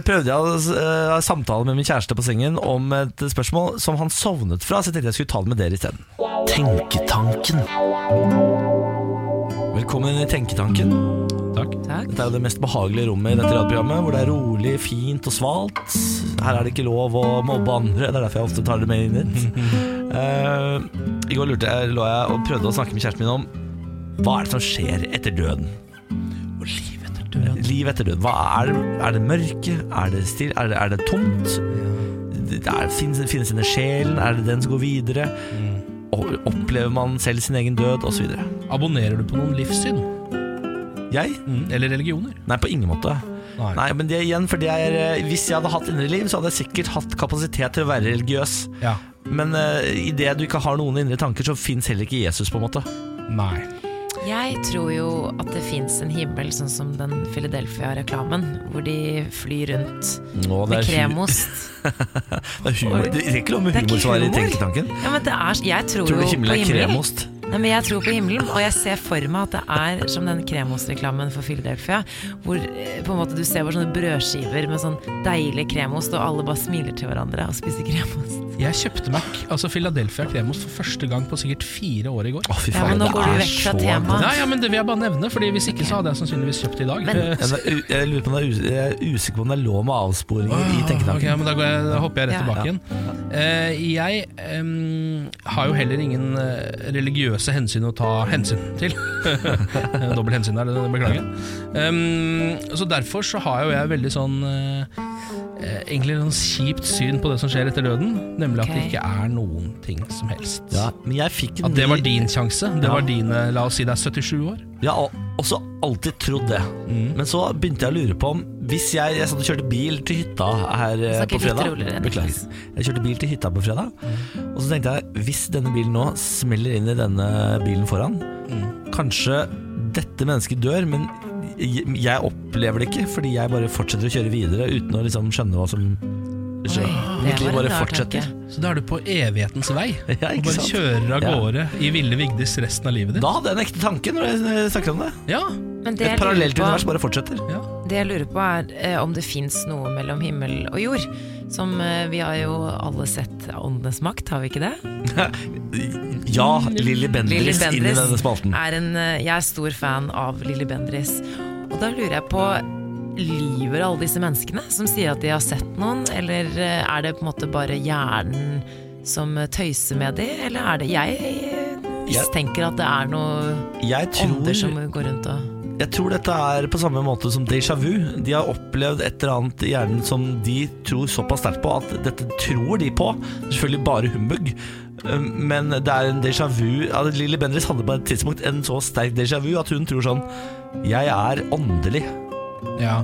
prøvde jeg å uh, samtale med min kjæreste på sengen om et spørsmål som han sovnet fra, så jeg tenkte jeg skulle ta det med dere isteden. Tenketanken. Velkommen i Tenketanken. Takk. Takk. Dette er jo det mest behagelige rommet i dette radioprogrammet, hvor det er rolig, fint og svalt. Her er det ikke lov å mobbe andre, det er derfor jeg ofte tar det med inn hit. uh, I går lurte jeg, lå jeg og prøvde å snakke med kjæresten min om hva er det som skjer etter døden. Og liv etter døden. Liv etter døden. Hva er det? Er det mørke? Er det, stil, Er det, er det tomt? Er, finnes, finnes denne sjelen? Er det den som går videre? Mm. Opplever man selv sin egen død? Osv. Abonnerer du på noen livssyn? Jeg? Mm. Eller religioner? Nei, på ingen måte. Nei. Nei, men det igjen, for det er, eh, Hvis jeg hadde hatt indre liv, så hadde jeg sikkert hatt kapasitet til å være religiøs. Ja. Men uh, idet du ikke har noen indre tanker, så fins heller ikke Jesus. på en måte Nei. Jeg tror jo at det fins en himmel, sånn som den Philadelphia-reklamen, hvor de flyr rundt Nå, med er kremost. det er humor. Det er ikke lov med Det er humor som er i. Tenketanken. Ja, men det er, jeg tror, Tror du himmelen er kremost? Nei, men jeg tror på himmelen, og jeg ser for meg at det er som den kremostreklamen for Philadelphia, hvor eh, på en måte du ser bare sånne brødskiver med sånn deilig kremost, og alle bare smiler til hverandre og spiser kremost. Jeg kjøpte meg altså Philadelphia kremost for første gang på sikkert fire år i går. Å, fy Ja, faen, men nå det går du vekk fra temaet. Nei, ja, men Det vil jeg bare nevne, Fordi hvis ikke så hadde jeg sannsynligvis kjøpt det i dag. Men- Eh, Jeg er jeg lurer på om det er us- jeg er usikker på om det er lov med avsporinger i tenketanken. Okay, men da, går jeg, da hopper jeg rett Ja. tilbake igjen. Uh, jeg um, har jo heller ingen eh, religiøse hensyn å ta hensyn til. Dobbelt hensyn der, det beklager Um, så derfor så har jo jeg veldig sånn eh, Egentlig sånn kjipt syn på det som skjer etter døden. Nemlig at det ikke er noen ting som helst. Ja, men jeg fikk en At det var din sjanse. Det Ja. var dine, La oss si det er 77 år. Jeg har også alltid trodd det. Mm. Men så begynte jeg å lure på om Hvis jeg, jeg satt og kjørte bil til hytta her eh, på fredag Beklager. Jeg kjørte bil til hytta på fredag. Mm. Og så tenkte jeg hvis denne bilen nå smeller inn i denne bilen foran Mm. Kanskje dette mennesket dør, men jeg jeg opplever det ikke fordi jeg bare fortsetter å kjøre videre uten å liksom skjønne hva som det Mitt liv bare fortsetter. Så da er du på evighetens vei. Ja, og bare sant? kjører av Ja. gårde i ville Vigdis resten av livet ditt. Da hadde jeg en ekte tanke når jeg snakker om det. Ja, Men det Et parallelt på- univers bare fortsetter. ja. Det jeg lurer på er eh, om det fins noe mellom himmel og jord. Som eh, Vi har jo alle sett Åndenes makt, har vi ikke det? Ja, Lilly Bendriss, Bendriss inn i denne spalten. er en, eh, jeg er stor fan av Lilly Bendriss. Og da lurer jeg på Lyver alle disse menneskene som sier at de har sett noen, eller eh, er det på en måte bare hjernen som eh, tøyser med de, eller er det Jeg mistenker at det er noe ånder som går rundt og Jeg tror dette er på samme måte som déjà vu. De har opplevd et eller annet i hjernen som de tror såpass sterkt på at dette tror de på. Selvfølgelig bare humbug. Um, Men det er en déjà vu ja, Lilly Bendriss hadde på et tidspunkt en så sterk déjà vu at hun tror sånn Jeg er åndelig. Ja.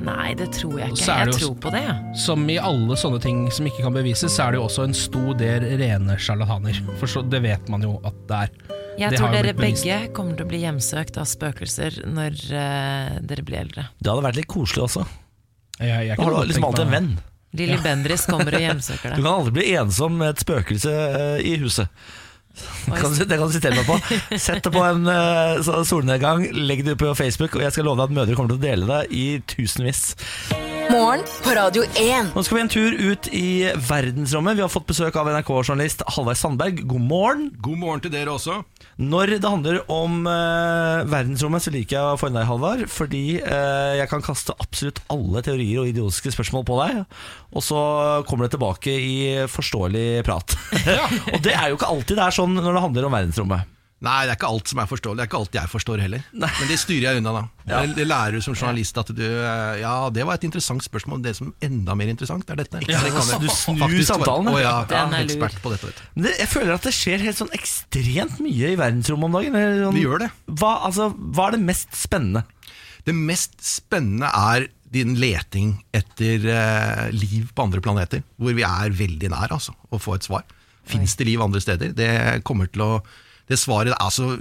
Nei, det tror jeg ikke. Jeg også, tror på det, ja. Som i alle sånne ting som ikke kan bevises, så er det jo også en stor del rene sjarlataner. For så, det vet man jo at det er. Jeg Det tror dere begge kommer til å bli hjemsøkt av spøkelser når uh, dere blir eldre. Det hadde vært litt koselig også. Jeg, jeg, Da har du liksom alltid en venn. Lilly Bendriss kommer og hjemsøker deg. Du kan aldri bli ensom med et spøkelse uh, i huset. Det kan, du- det kan du sitere meg på. Sett det på en uh, solnedgang, legg det ut på Facebook, og jeg skal love deg at mødre kommer til å dele det i tusenvis. Morgen på Radio 1. Nå skal vi en tur ut i verdensrommet. Vi har fått besøk av NRK-journalist Halvard Sandberg. God morgen. God morgen til dere også. Når det handler om eh, verdensrommet, så liker jeg å få inn deg, Halvard. Fordi eh, jeg kan kaste absolutt alle teorier og idiotiske spørsmål på deg. Og så kommer det tilbake i forståelig prat. og det er jo ikke alltid det er sånn når det handler om verdensrommet. Nei, det er ikke alt som er forståelig. Det er ikke alt jeg forstår heller. Men det styrer jeg unna, da. Det, det lærer du som journalist at du eh, Ja, det var et interessant spørsmål. Det som er enda mer interessant, er dette. Ja, Det kan jeg du snur faktisk samtalen, Å, ja, er ja, ekspert på dette, vet du. Men det, jeg føler at det skjer helt sånn ekstremt mye i verdensrommet om dagen. sånn- Vi gjør det. Hva, altså, hva er det mest spennende? Det mest spennende er din leting etter uh, liv på andre planeter, hvor vi er veldig nær altså, å få et svar. Fins det liv andre steder? Det kommer til å Det svaret altså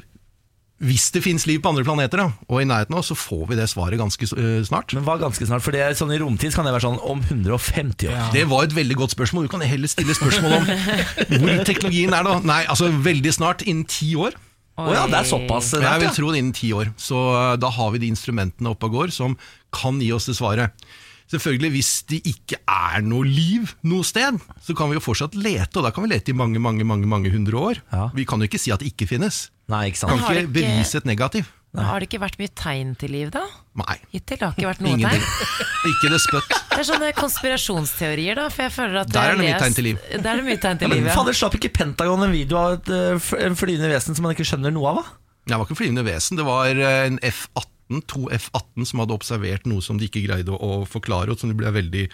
Hvis det finnes liv på andre planeter, da, og i nærheten av oss, så får vi det svaret ganske uh, snart. Men hva ganske snart? For det er sånn I romtid kan det være sånn om 150 år. Ja. Det var et veldig godt spørsmål. Du kan heller stille spørsmål om hvor teknologien er da. Nei, altså veldig snart, innen ti år. Oh, ja, det er såpass Jeg vil tro det innen ti år. Så uh, da har vi de instrumentene oppe og går som kan gi oss det svaret. Selvfølgelig, Hvis det ikke er noe liv noe sted, så kan vi jo fortsatt lete, og da kan vi lete i mange mange, mange, mange hundre år. Ja. Vi kan jo ikke si at det ikke finnes. Nei, ikke sant? Kan ikke ikke- bevise et negativ. Nei. Har det ikke vært mye tegn til liv, da? Nei. Hittil har det ikke vært noe Ingenting. tegn. Ikke det spøtt. Det er sånne konspirasjonsteorier, da. For jeg føler at Der er det mye tegn til liv. Der er det mye tegn til Men liv, ja. fader, slapp ikke Pentagon en video av et, eh, en flyvende vesen som man ikke skjønner noe av? da? Det var ikke flyvende vesen, det var eh, en F-18, to F-18 som hadde observert noe som de ikke greide å, å forklare, og som de ble veldig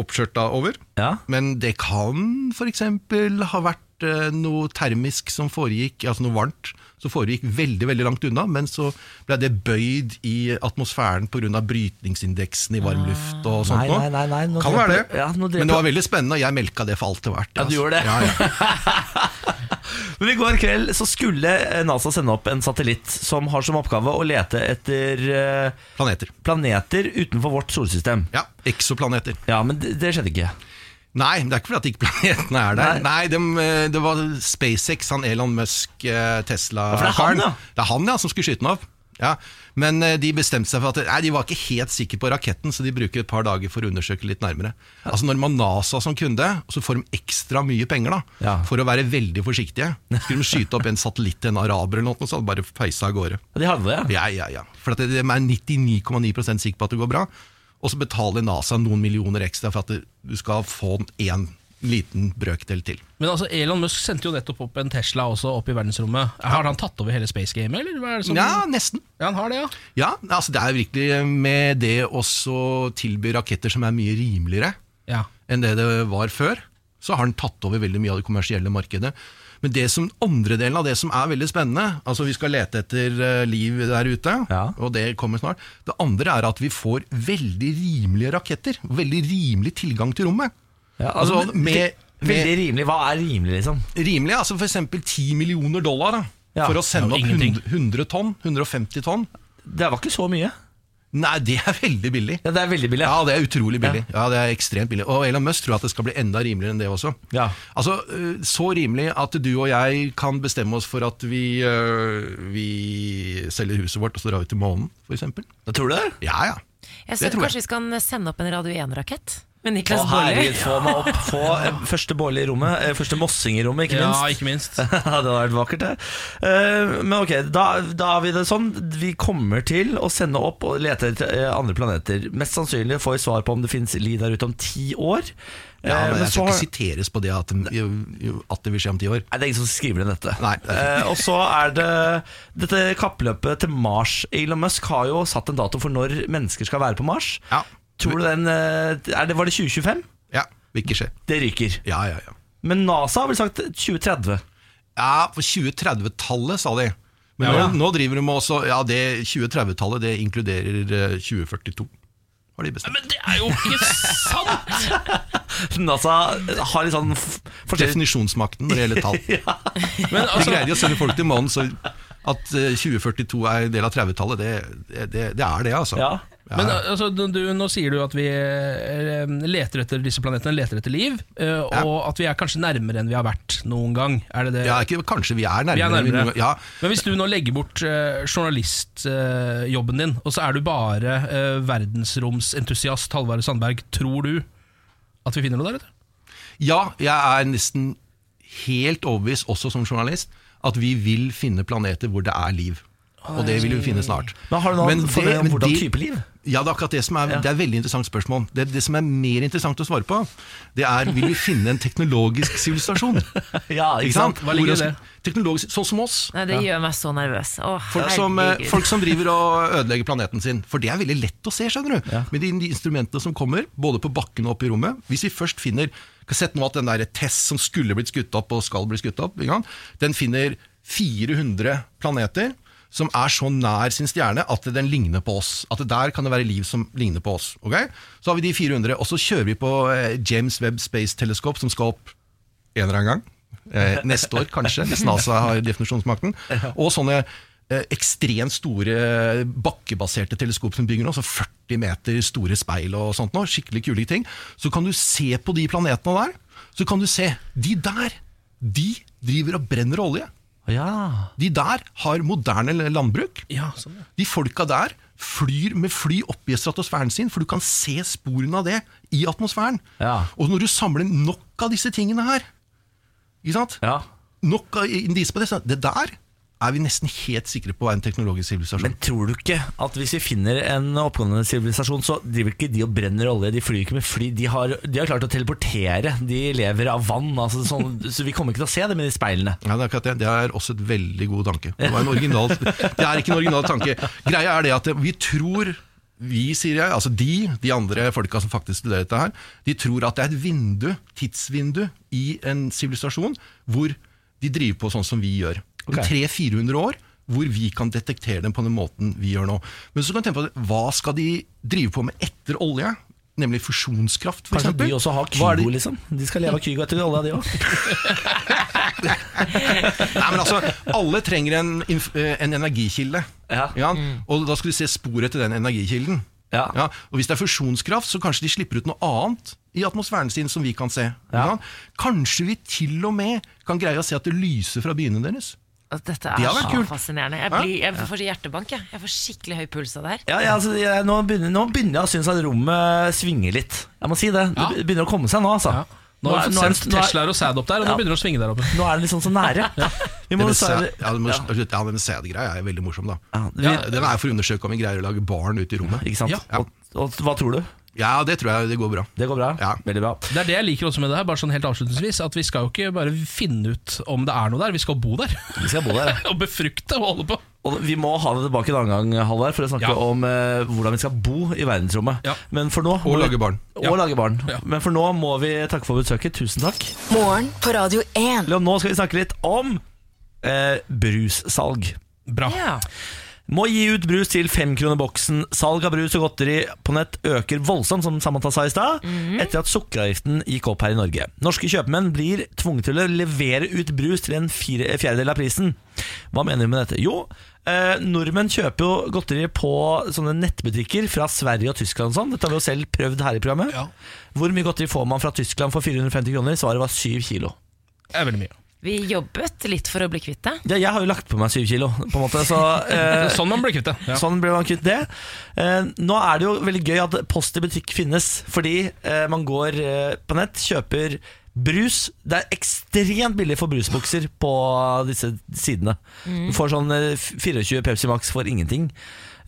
oppskjørta over. Ja. Men det kan f.eks. ha vært eh, noe termisk som foregikk, altså noe varmt, som foregikk veldig veldig langt unna, men så ble det bøyd i atmosfæren pga. brytningsindeksen i varm luft og sånt Nei, nei, nei, nei, nå kan være det. ja, men det var veldig spennende, og jeg melka det for alt det var verdt. Ja, du altså. gjorde det. Ja, ja. Men I går kveld så skulle NASA sende opp en satellitt som har som oppgave å lete etter eh, Planeter. planeter utenfor vårt solsystem. Ja, Eksoplaneter. Ja, men det, det skjedde ikke. Nei, det er ikke fordi at ikke planetene er der. Nei. Nei, dem, eh, Det var SpaceX, han Elon Musk, eh, Tesla Ja, det han, ja. Det er han, ja, som skulle skyte den opp. Ja. Men eh, de bestemte seg for at Nei, de var ikke helt sikre på raketten, så de bruker et par dager for å undersøke litt nærmere. Altså Når man NASA som kunde, så får de ekstra mye penger da Ja. for å være veldig forsiktige, skulle de skyte opp en satellitt til en araber eller noe, så hadde de bare peisa av gårde. De hadde det, ja. Ja, ja, ja. For de er 99,9% sikre på at det går bra. Og så betaler NASA noen millioner ekstra for at du skal få en liten brøkdel til. Men altså, Elon Musk sendte jo nettopp opp en Tesla også opp i verdensrommet. Har han tatt over hele space gamet, eller? Hva det som... Ja, nesten. Ja, han har det, ja. Ja, altså Det er virkelig med det også tilby raketter som er mye rimeligere ja. enn det det var før, så har han tatt over veldig mye av det kommersielle markedet. Men det som andre delen av det som er veldig spennende Altså Vi skal lete etter eh, liv der ute, Ja. og det kommer snart. Det andre er at vi får veldig rimelige raketter. Veldig rimelig tilgang til rommet. ja Altså, men med- med, Veldig rimelig. Hva er rimelig, liksom? Rimelig, altså f.eks. 10 millioner dollar da, Ja, for å sende opp 100, 100 tonn. 150 tonn. Det var ikke så mye. Nei, det er veldig billig. Ja, Det er veldig billig. Ja, det er utrolig billig. Ja, det er ekstremt billig. Og Elon Musk tror at det skal bli enda rimeligere enn det også. Ja. Altså, øh, Så rimelig at du og jeg kan bestemme oss for at vi, øh, vi selger huset vårt og så drar vi til månen, f.eks. Tror du det? Ja, ja. Jeg Det tror jeg. Kanskje vi skal sende opp en Radio 1-rakett med Å, Niklas Baarli? få meg opp. Få eh, første Baarli i rommet. eh, Første Mossing i rommet, ikke ja, minst. ikke minst. det hadde vært vakkert, det. Eh, men ok, da, da har vi det sånn. Vi kommer til å sende opp og lete etter andre planeter. Mest sannsynlig får vi svar på om det finnes liv der ute om ti år. Ja, Eh, men men Jeg skal så- ikke siteres på det at, jo- at det vil skje om ti år. Nei, det er ingen som skriver ned dette. Nei, det eh, og så er det dette kappløpet til Mars. Elon Musk har jo satt en dato for når mennesker skal være på Mars. Ja, Tror du den eh, er det, Var det 2025? ja vil ikke skje. Det ryker. Ja, ja, ja. Men NASA har vel sagt 2030. Ja, for 2030-tallet, sa de. Men Ja. nå, nå driver de med også Ja, det 2030-tallet det inkluderer eh, 2042. Har de bestemt. Men det er jo ikke sant! NASA har litt sånn Definisjonsmakten når det gjelder tall. Men De altså, greier jo å sende folk til månen, så at eh, 2042 er en del av 30-tallet, det, det, det er det, altså. Ja. Men altså, du, du, nå sier du at vi eh, leter etter disse planetene, leter etter liv, eh, og at vi er kanskje nærmere enn vi har vært noen gang. Er det det? Ja, ikke, kanskje vi er Vi er nærmere. Enn men- Ja, Men hvis du nå legger bort eh, journalistjobben din, og så er du bare verdensromsentusiast Halvard Sandberg, tror du at vi finner noe der ute? ja, jeg er nesten helt overbevist, også som journalist, at vi vil finne planeter hvor det er liv. Og det vil vi finne snart. Men har du noen Men formening om men hvordan det- type liv? Ja, det er akkurat det som er, Ja. det er et veldig interessant spørsmål. Det, det som er mer interessant å svare på, det er vil vi finne en teknologisk sivilisasjon. Ja, Ikke sant? Hva ligger i det? Teknologisk, sånn som oss. Nei, det gjør meg så nervøs. Åh, Folk som, eh, folk som driver og ødelegger planeten sin. For det er veldig lett å se, skjønner du. Med de, de instrumentene som kommer, både på bakken og oppe i rommet. Hvis vi først finner kan Sett nå at den der Tess som skulle blitt skutt opp og skal bli skutt opp, den finner 400 planeter som er så nær sin stjerne at den ligner på oss. At der kan det være liv som ligner på oss. Okay? Så har vi de 400, og så kjører vi på eh, James Webb Space Telescope, som skal opp en eller annen gang. Eh, neste år, kanskje, hvis NASA har definisjonsmakten. Og sånne eh, ekstremt store bakkebaserte teleskop som bygger nå, så 40 meter store speil og sånt nå, skikkelig kule ting. Så kan du se på de planetene der, så kan du se, de der, de driver og brenner olje. Ja. De der har moderne landbruk. Ja, sånn, ja. De folka der flyr med fly opp i stratosfæren sin, for du kan se sporene av det i atmosfæren. Ja. Og når du samler nok av disse tingene her, ikke sant? ja. nok av indisier på det, så det der er vi nesten helt sikre på er en teknologisk sivilisasjon. Men tror du ikke at hvis vi finner en oppgående sivilisasjon, så driver ikke de og brenner olje? De flyr ikke med fly. De har, de har klart å teleportere. De lever av vann. Altså sånn, så vi kommer ikke til å se dem i de speilene. Ja, det er det. Det er også et veldig god tanke. Det, var en original, det er ikke en original tanke. Greia er det at vi tror vi, sier jeg, altså de, de andre folka som faktisk studerer dette her, de tror at det er et vindu, tidsvindu i en sivilisasjon hvor de driver på sånn som vi gjør. Om Ok. 300-400 år hvor vi kan detektere dem på den måten vi gjør nå. Men så kan du tenke på hva skal de drive på med etter olje? Nemlig fusjonskraft, for Kanskje eksempel. de også har Kygo, liksom? De skal leve av Kygo etter olja, de òg. Nei, men altså, alle trenger en, eh, en energikilde. Ja. Og da skal du se sporet til den energikilden. Ja. Og Hvis det er fusjonskraft, så kanskje de slipper ut noe annet i atmosfæren sin som vi kan se. Ja. Ja. Kanskje vi til og med kan greie å se at det lyser fra byene deres. Altså, Dette er så kult. fascinerende. Jeg, blir, jeg får hjertebank. Jeg. jeg får skikkelig høy puls av det her. Ja, ja, altså, jeg, nå, begynner, nå begynner jeg å synes at rommet svinger litt. Jeg må si det. Ja. Det begynner å komme seg nå, altså. Ja. Nå har er- vi fått sendt nå er- Teslaer og sæd opp der, og nå begynner det å svinge der oppe. Nå er det liksom så nære. Vi Denne ja, den ja, sædgreia er veldig morsom, da. Ja, vi, Ja, Den er for å undersøke om vi greier å lage barn ute i rommet. Ikke sant? Ja. Og, og hva tror du? Ja, det tror jeg det går bra. Det går bra? Ja. Veldig bra. Det er det jeg liker også med det her, bare sånn helt avslutningsvis. At vi skal jo ikke bare finne ut om det er noe der, vi skal bo der. Vi skal bo der. ja. og befrukte og holde på. Og vi må ha det tilbake en annen gang, Halvard, for å snakke Ja. om eh, hvordan vi skal bo i verdensrommet. Ja. Men for nå Og lage barn. Og Ja. lage barn. Ja. Men for nå må vi takke for besøket. Tusen takk. Morgen på Radio 1. Leon, nå skal vi snakke litt om eh, brussalg. Bra. Ja. Må gi ut brus til femkroner boksen. Salg av brus og godteri på nett øker voldsomt, som Samantha sa i stad, etter at sukkeravgiften gikk opp her i Norge. Norske kjøpmenn blir tvunget til å levere ut brus til en fire, fjerdedel av prisen. Hva mener vi med dette? Jo, eh, nordmenn kjøper jo godteri på sånne nettbutikker fra Sverige og Tyskland og sånn. Dette har vi jo selv prøvd her i programmet. Ja. Hvor mye godteri får man fra Tyskland for 450 kroner? Svaret var 7 kilo. Det er veldig mye. Vi jobbet litt for å bli kvitt det. Ja, jeg har jo lagt på meg syv kilo, på en måte. Så, eh, Sånn man blir kvitt det. Ja. Sånn ble man kvitt det. Eh, nå er det jo veldig gøy at post i butikk finnes, fordi eh, man går eh, på nett, kjøper brus. Det er ekstremt billig for brusbukser på disse sidene. Du får sånn eh, 24 Pepsi Max for ingenting.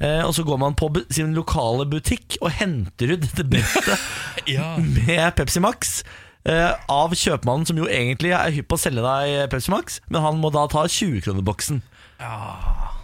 Eh, og så går man på sin lokale butikk og henter ut dette beste Ja. med Pepsi Max eh, av kjøpmannen, som jo egentlig er hypp på å selge deg Pepsi Max, men han må da ta 20-kronerboksen.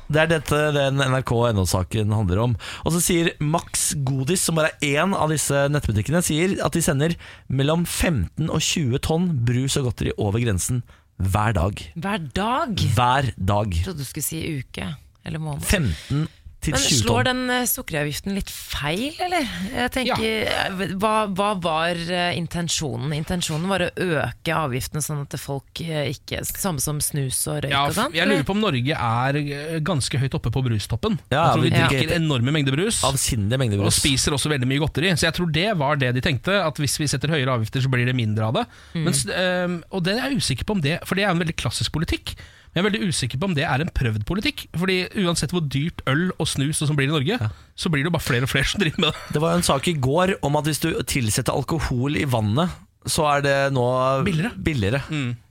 Det er dette den NRK.no-saken handler om. Og så sier Max Godis, som bare er én av disse nettbutikkene, sier at de sender mellom 15 og 20 tonn brus og godteri over grensen hver dag. Hver dag? Hver dag. Jeg trodde du skulle si uke eller måned. 15 til Men 20 slår den eh, sukkeravgiften litt feil, eller? Jeg tenker, ja. hva, hva var eh, intensjonen? Intensjonen var å øke avgiftene sånn at folk eh, ikke Samme som snus og røyk Ja, og sånn? jeg lurer på om Norge er eh, ganske høyt oppe på brustoppen. Ja, jeg tror vi drikker enorme mengder brus. Avsindige mengder Og spiser også veldig mye godteri. Så jeg tror det var det de tenkte. At hvis vi setter høyere avgifter, så blir det mindre av det. Mens, øhm, og det er jeg usikker på om det For det er en veldig klassisk politikk. Jeg er veldig usikker på om det er en prøvd politikk. Fordi uansett hvor dyrt øl og snus og som blir i Norge, så blir det jo bare flere og flere som driver med det. Det var jo en sak i går om at hvis du tilsetter alkohol i vannet, så er det nå Billigere. billigere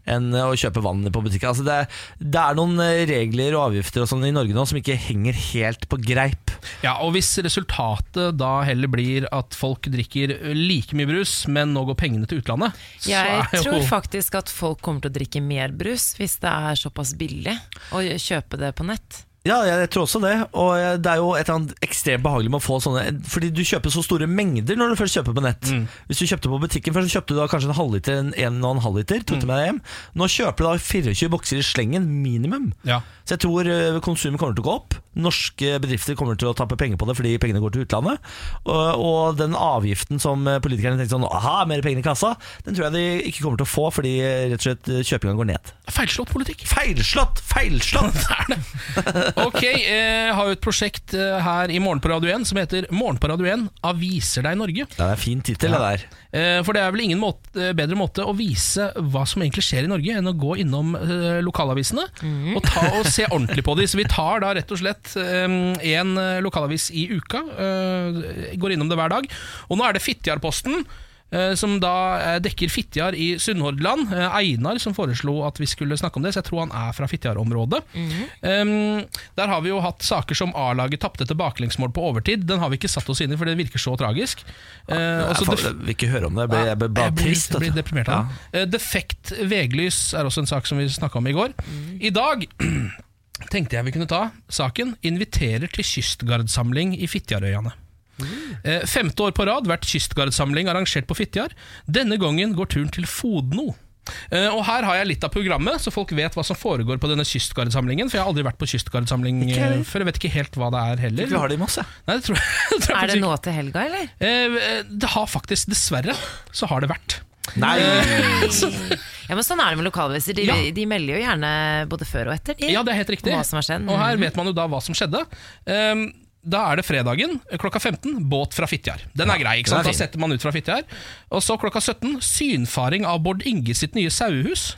enn å kjøpe vann på butikken. Altså det, det er noen eh, regler og avgifter og sånn i Norge nå som ikke henger helt på greip. Ja, Og hvis resultatet da heller blir at folk drikker like mye brus, men nå går pengene til utlandet, Jeg er jo tror faktisk at folk kommer til å drikke mer brus hvis det er såpass billig å kjøpe det på nett. Ja, jeg, tror også det. Og det er jo et eller annet ekstremt behagelig med å få sånne Fordi du kjøper så store mengder når du først kjøper på nett. Hvis du kjøpte på butikken først, så kjøpte du da kanskje en halvliter, en en og en halvliter. tok du med deg hjem. Nå kjøper du da 24 bokser i slengen, minimum. Ja. Så jeg tror eh, konsumet kommer til å gå opp. Norske bedrifter kommer til å tappe penger på det fordi pengene går til utlandet. Og, og den avgiften som politikerne tenkte sånn Aha, mer penger i kassa, den tror jeg de ikke kommer til å få fordi eh, rett og slett eh, kjøpinga går ned. Feilslått politikk. Feilslått! Feilslått! Det er det. Ok, jeg har jo et prosjekt eh, her i Morgen på Radio 1 som heter Morgen på Radio 1 aviser deg Norge. Det er en fin tittel, det der. Eh, For det er vel ingen måte, eh, bedre måte å vise hva som egentlig skjer i Norge, enn å gå innom lokalavisene lokalavisene og, ta, og se ordentlig på de. Så vi tar da rett og slett én lokalavis i uka, eh, går innom det hver dag. Og nå er det Fitjarposten. Eh, Som da eh, dekker Fitjar i Sunnhordland. Eh, Einar som foreslo at vi skulle snakke om det, så jeg tror han er fra Fitjar-området. Um, der har vi jo hatt saker som A-laget tapte etter baklengsmål på overtid. Den har vi ikke satt oss inn i, for det virker så tragisk. Jeg, får- def- jeg vil ikke høre om det. Jeg blir, jeg blir bare jeg blir, trist. blir deprimert av det. Uh, Defekt veglys er også en sak som vi snakka om i går. I dag tenkte jeg vi kunne ta saken 'Inviterer til kystgardsamling i Fitjarøyane'. Eh, Femte år på rad vært kystgardsamling arrangert på Fitjar. Denne gangen går turen til Fodno. Eh, og Her har jeg litt av programmet, så folk vet hva som foregår på denne kystgardsamlingen. For jeg har aldri vært på kystgardsamling eh, før. Jeg vet ikke helt hva det er heller. Vi har det i masse. Nei, det tror jeg, det tror jeg Er det nå til helga, eller? Eh, Det har faktisk, dessverre, så har det vært. Nei! Ja, men Sånn er det med lokalaviser. De, Ja. de melder jo gjerne både før og etter. De. Ja, det er helt riktig. Og her vet man jo da hva som skjedde. Ehm, da er det fredagen klokka 15, båt fra Fitjar. Den er grei, ikke sant? Da setter man ut fra Fitjar. Og så klokka 17, synfaring av Bård Inge sitt nye sauehus.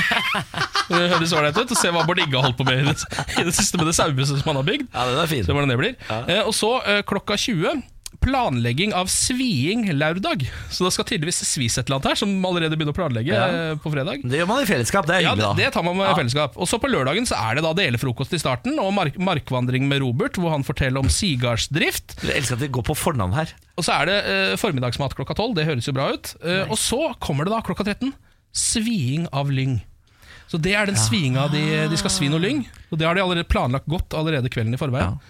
det høres ålreit ut å se hva Bård Inge har holdt på med i det, i det siste med det sauehuset som han har bygd. Ja, den er fin. Se hvordan det blir. Eh, og så eh, klokka 20 Planlegging av sviing lørdag. Så det skal tydeligvis svis et eller annet her, som allerede begynner å planlegge Ja. eh, på fredag. Det gjør man i fellesskap. Det er hyggelig, da. Ja, det tar man med Ja. fellesskap. Og så på lørdagen så er det da delefrokost i starten, og mark markvandring med Robert, hvor han forteller om sigardsdrift. Jeg elsker at de går på fornavn her. Og så er det eh, formiddagsmat klokka tolv, det høres jo bra ut. Eh, Og så kommer det da klokka 13 sviing av lyng. Så det er den sviinga de, de skal svi noe lyng. Og det har de allerede planlagt godt allerede kvelden i forveien.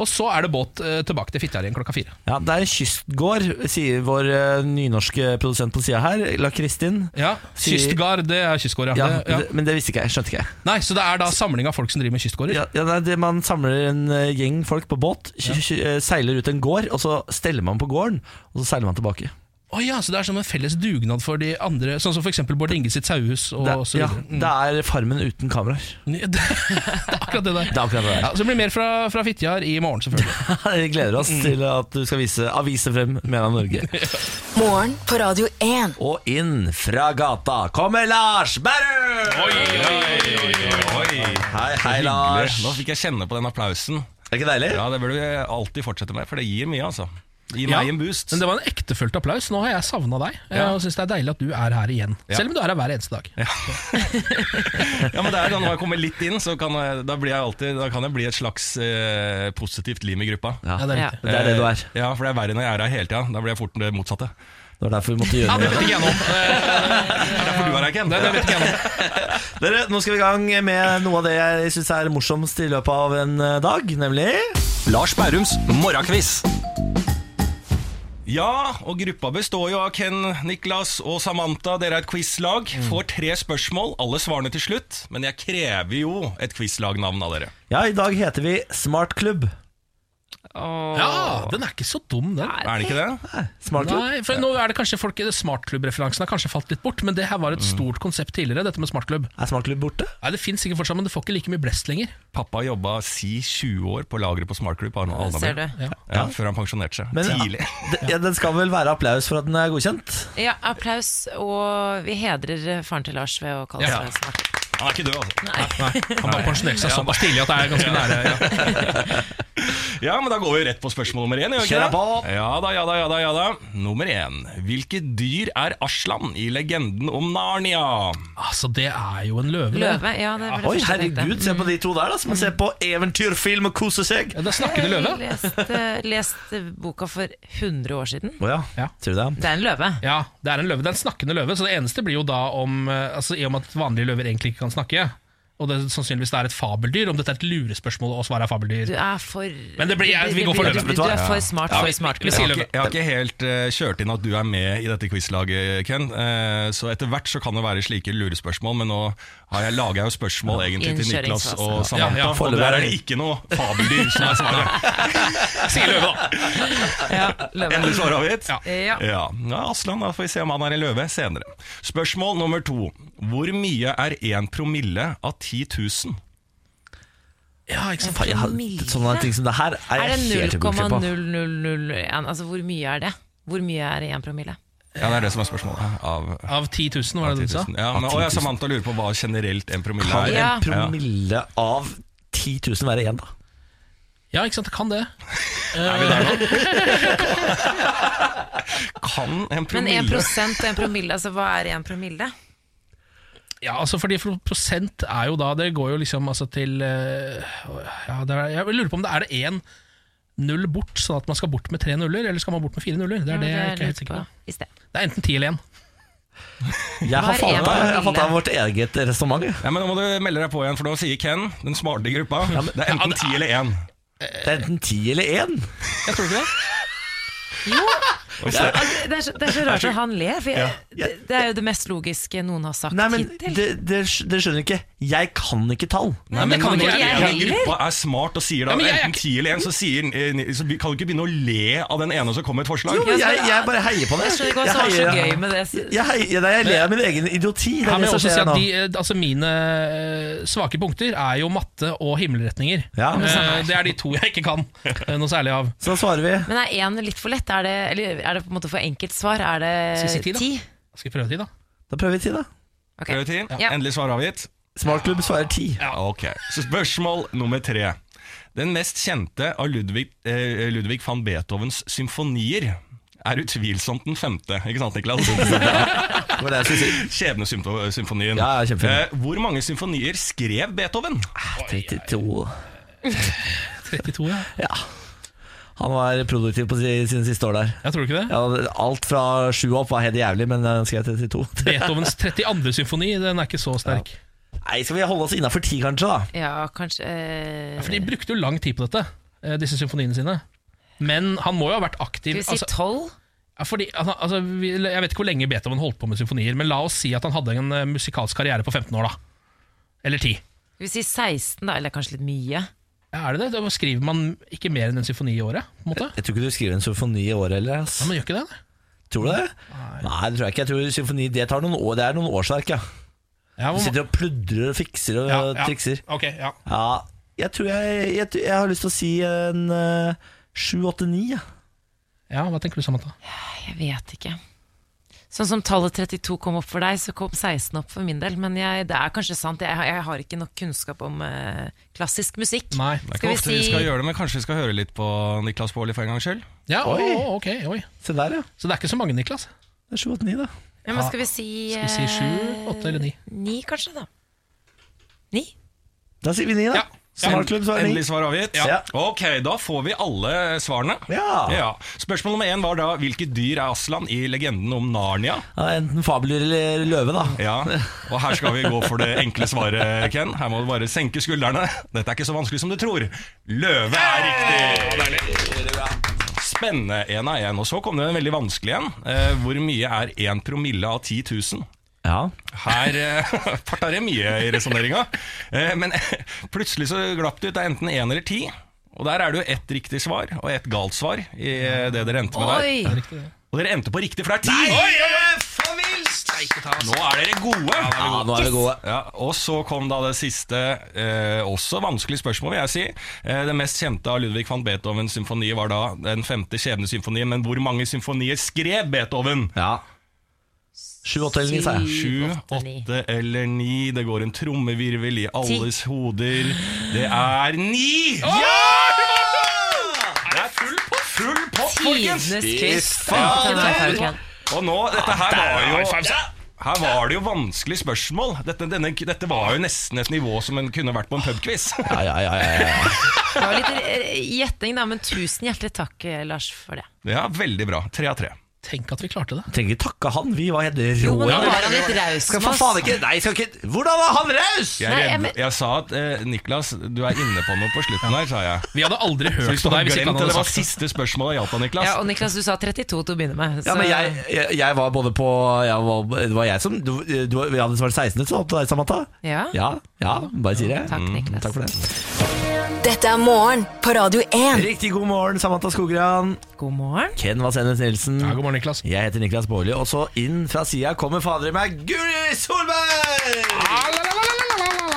Og så er det båt eh, tilbake til Fitjar igjen klokka fire. Ja, Det er en kystgård, sier vår eh, nynorske produsent på sida her, La Kristin. Ja, Sier- Kystgard, det er kystgård, ja. Ja, ja. det- Men det visste ikke jeg. Skjønte ikke jeg. Nei, Så det er da samling av folk som driver med kystgårder? Ja, ja, det Man samler en eh, gjeng folk på båt, seiler ut en gård, og så steller man på gården, og så seiler man tilbake. Å ja, Så det er som en felles dugnad for de andre, sånn som f.eks. Bård Inge sitt sauehus Det, ja. Mm. det er Farmen uten kameraer. Det, er akkurat det der. Det er akkurat det der. Ja, så det blir mer fra, fra Fitjar i morgen, selvfølgelig. Vi gleder oss Mm. til at du skal vise aviser frem med av Norge. Morgen på Radio 1. Og inn fra gata kommer Lars Berrum! Hei, hei, Lars. Nå fikk jeg kjenne på den applausen. Er det ikke deilig? Ja, Det burde vi alltid fortsette med, for det gir mye. altså Det Ja, meg en boost. Men det var en ektefølt applaus. Nå har jeg savna deg, eh, Ja. og syns det er deilig at du er her igjen. Ja. Selv om du er her hver eneste dag. Ja, men det er Når jeg kommer litt inn, så kan jeg, da blir jeg alltid, da kan jeg bli et slags eh, positivt lim i gruppa. Ja, Ja, det er Ja. riktig. det er det du er. Ja, for det er verre når jeg er her hele tida. Da blir jeg fort det motsatte. Det var derfor vi måtte gjøre det det. vet ikke jeg nå. er Derfor du er her, Ken. Det, det vet ikke jeg nå. Dere, Nå skal vi i gang med noe av det jeg syns er morsomst i løpet av en eh, dag, nemlig Lars Bærums morgenkviss. Ja, og gruppa består jo av Ken, Niklas og Samantha. Dere er et quizlag. Får tre spørsmål, alle svarene til slutt. Men jeg krever jo et quizlagnavn av dere. Ja, i dag heter vi Smartklubb. Ja, den er ikke så dum, den. Er det ikke det? Smartklubb? Nei, for Nå er det kanskje folk Smartklubb-referansen har kanskje falt litt bort, men det her var et stort konsept tidligere, dette med smartklubb. Er Smartklubb borte? Nei, Det fins sikkert fortsatt, men det får ikke like mye blest lenger. Pappa jobba si 20 år på lageret på smartklubb på Alnabru. Ser du. Ja. Ja, før han pensjonerte seg. Men- Tidlig. Ja, den skal vel være applaus for at den er godkjent? Ja, applaus, og vi hedrer faren til Lars ved å kalle Ja. seg smart. Han er ikke død, altså. Nei. Nei, Han bare pensjonerte seg såpass tidlig at det er ganske nære. Ja. Ja, men da går vi rett på spørsmål nummer én. Ja da, ja da, ja da, ja da. Nummer én. Hvilket dyr er Aslan i legenden om Narnia? Altså, det er jo en løve. Løve, ja, det var det Oi, herregud, se på de to der, da som ser på eventyrfilm og koser seg. Ja, det er snakkende løve. Jeg leste, leste boka for 100 år siden. Oh, ja. Ja. Tror du det? Det er en løve. Ja, det er en løve. Det er en snakkende løve, så det eneste blir jo da om eh, Altså, I og med at vanlige løver egentlig ikke kan snakke, og det sannsynligvis det er et fabeldyr, om dette er et lurespørsmål og svaret er fabeldyr. Du er for Men det blir- jeg- vi går for du, du, du er for smart Ja, for smart. Jeg har, ikke, jeg har ikke helt uh, kjørt inn at du er med i dette quizlaget, Ken. Uh, så etter hvert så kan det være slike lurespørsmål, men nå har jeg laga jo spørsmål egentlig til Niklas og Samantha. Ja, ja, og der er det ikke noe fabeldyr som er svaret. Sier løve, da! Ja, løve. Endelig svar avgitt? Ja. Ja. Ja, ja, Aslan, da får vi se om han er en løve senere. Spørsmål nummer to. Hvor mye er én promille av 10 000? Ja, ikke sant? Sånne ting som det her er Er det jeg helt ubrukelig på. 0,0001? Altså, hvor mye er det? Hvor mye er én promille? Ja, det er det som er spørsmålet. Av, Av 10 000, var det det du sa? Ja, men, og jeg, Samantha lurer på hva generelt en promille Kan er. Kan en promille av 10 000 være én, da? Ja, ikke sant, det kan det. Er vi der nå? Kan en promille Men 1 promille og 1 promille, altså hva er 1 promille? Ja, altså fordi prosent er jo da Det går jo liksom altså til eh, ja, det er, Jeg lurer på om det er det én null bort, sånn at man skal bort med tre nuller, eller skal man bort med fire nuller? Det er det jeg ikke er helt sikker på. I. Det er enten ti eller én. Jeg har er falt av, vårt eget resonnement. Ja, men Nå må du melde deg på igjen, for nå sier Ken, den smarte gruppa, det er enten 10 eller én. Det er enten ti eller én? Jeg tror ikke det. Altså, det, er så, det er så rart at han ler, for jeg, det, det er jo det mest logiske noen har sagt Nei, men hittil. det, det, skjønner ikke. Jeg kan ikke tall. Nei, men det kan ikke ikke jeg jeg Hele heller. gruppa er smart og sier da Ja, men jeg er enten 10 eller 1, så, sier, eh, så kan du ikke begynne å le av den ene som kommer med et forslag. Jo, men jeg, jeg bare heier på det. Jeg skjønner ikke hva som var så gøy med det. Jeg, heier, nei, jeg ler av min egen idioti. Det Her er må det jeg som også si skjer at nå. de, eh, altså Mine eh, svake punkter er jo matte og himmelretninger. Ja. Eh, Det er de to jeg ikke kan eh, noe særlig av. Så svarer vi. Men er én litt for lett? Er det, eller er det på en måte for enkelt svar? Er det ti, da? ti? Skal vi prøve ti, da? Da prøver vi ti, da. Okay. Prøv ti. Ja. Endelig svar avgitt. Smartklubb svarer ti. Ja, Ok, så Spørsmål nummer tre. Den mest kjente av Ludvig, eh, Ludvig van Beethovens symfonier er utvilsomt den femte. Ikke sant, Niklas? Skjebnesymfonien. Ja, ja. Eh, hvor mange symfonier skrev Beethoven? 32. 32, ja. Ja. Han var produktiv på sine siste år der. Jeg tror ikke det. Ja, alt fra sju opp var helt jævlig, men han skrev 32. Beethovens 32. symfoni Den er ikke så sterk. Nei, Skal vi holde oss innafor ti, kanskje? da? Ja, kanskje eh, For De brukte jo lang tid på dette, eh, disse symfoniene sine. Men han må jo ha vært aktiv Skal vi si altså, tolv? ja, fordi, altså, altså, Jeg vet ikke hvor lenge Beethoven holdt på med symfonier, men la oss si at han hadde en eh, musikalsk karriere på 15 år. da Eller 10. Skal vi si 16, da? Eller kanskje litt mye? Er det det? Da skriver man ikke mer enn en symfoni i året? på en måte? Jeg tror ikke du skriver en symfoni i året heller. ass. Ja, men gjør ikke det? Tror du det? Nei, det tror jeg ikke. Jeg tror symfoni det, tar noen år, det er noen årsverk. ja Ja, Du hvor- sitter og pludrer og fikser og ja, ja. trikser. Ok, ja. Ja, jeg tror jeg, jeg, jeg har lyst til å si en uh, sju, åtte, ni. ja. ja, Hva tenker du, Samantha? Jeg vet ikke. Sånn som tallet 32 kom opp for deg, så kom 16 opp for min del. Men jeg, det er kanskje sant. Jeg, jeg har ikke nok kunnskap om uh, klassisk musikk. Nei. Det er ikke vi ofte vi si- skal gjøre det, men kanskje vi skal høre litt på Niklas Baarli for en gangs skyld? Ja, Oi. å, ok, oi. Se der, ja. Så det er ikke så mange, Niklas? Det er sju, åtte, ni, da. Ja, men skal vi si Skal vi si sju, eh, åtte eller ni? Ni, kanskje, da. Ni? Da sier vi ni, da. Ja. Endelig svar avgitt? Ja. Ok, da får vi alle svarene. Ja. Spørsmål nummer én var da hvilket dyr er Aslan i legenden om Narnia? Ja, enten fabeldyr eller løve, da. Ja, og her skal vi gå for det enkle svaret, Ken. Her må du bare senke skuldrene. Dette er ikke så vanskelig som du tror. Løve er riktig! Spennende. en av én. Og så kom det en veldig vanskelig en. Eh, hvor mye er én promille av 10 000? Ja. Her eh, farta det mye i resonneringa. Eh, men plutselig så glapp det ut. Det er enten én eller ti. Og der er det jo ett riktig svar og ett galt svar i eh, det dere endte med der. Oi! Og dere endte på riktig, for det er ti! Nå er dere gode! ja, nå er dere gode. Ja, og så kom da det siste, eh, også vanskelig spørsmål, vil jeg si. Eh, det mest kjente av Ludvig van Beethovens symfoni var da den femte skjebnesymfonien. Men hvor mange symfonier skrev Beethoven? Ja. Sju, åtte eller ni, sa jeg. Sju, åtte, eller ni. Det går en trommevirvel i alles hoder. Det er ni! Ja! Det er full pott, full pott, folkens! Tidenes quiz. Og nå, dette her var jo her var det jo vanskelige spørsmål. Dette, denne, dette var jo nesten et nivå som en kunne vært på en pubquiz. Ja, ja, ja, ja, ja. Det var litt eh, gjetting, da, men tusen hjertelig takk, eh, Lars, for det. Ja, veldig bra. Tre av tre. Tenk at vi klarte det. Trenger ikke takke han, vi var helt Jo, men da var han litt raus Skal for faen ikke Nei, skal ikke Hvordan var han raus?! Jeg, Nei, jeg redde- jeg sa at eh, Niklas, du er inne på noe på slutten her, sa jeg. Vi hadde aldri hørt på deg hvis ikke han det, sagt det var siste spørsmålet jeg hjalp av Niklas. Ja, og Niklas, du sa 32 til å begynne med. Ja, men jeg, jeg, jeg var både på jeg var, Det var jeg som Du, du vi hadde svart 16. Så til deg, Samantha. Ja. Ja, ja, bare sier det. Takk, Niklas. Takk for det. Dette er morgen på Radio 1. Riktig god morgen, Samantha Skogran. God morgen. Ken Vasenus Nilsen. Ja, god morgen, Niklas. Jeg heter Niklas Baarli, og så inn fra sida kommer fader i meg, Guri Solberg!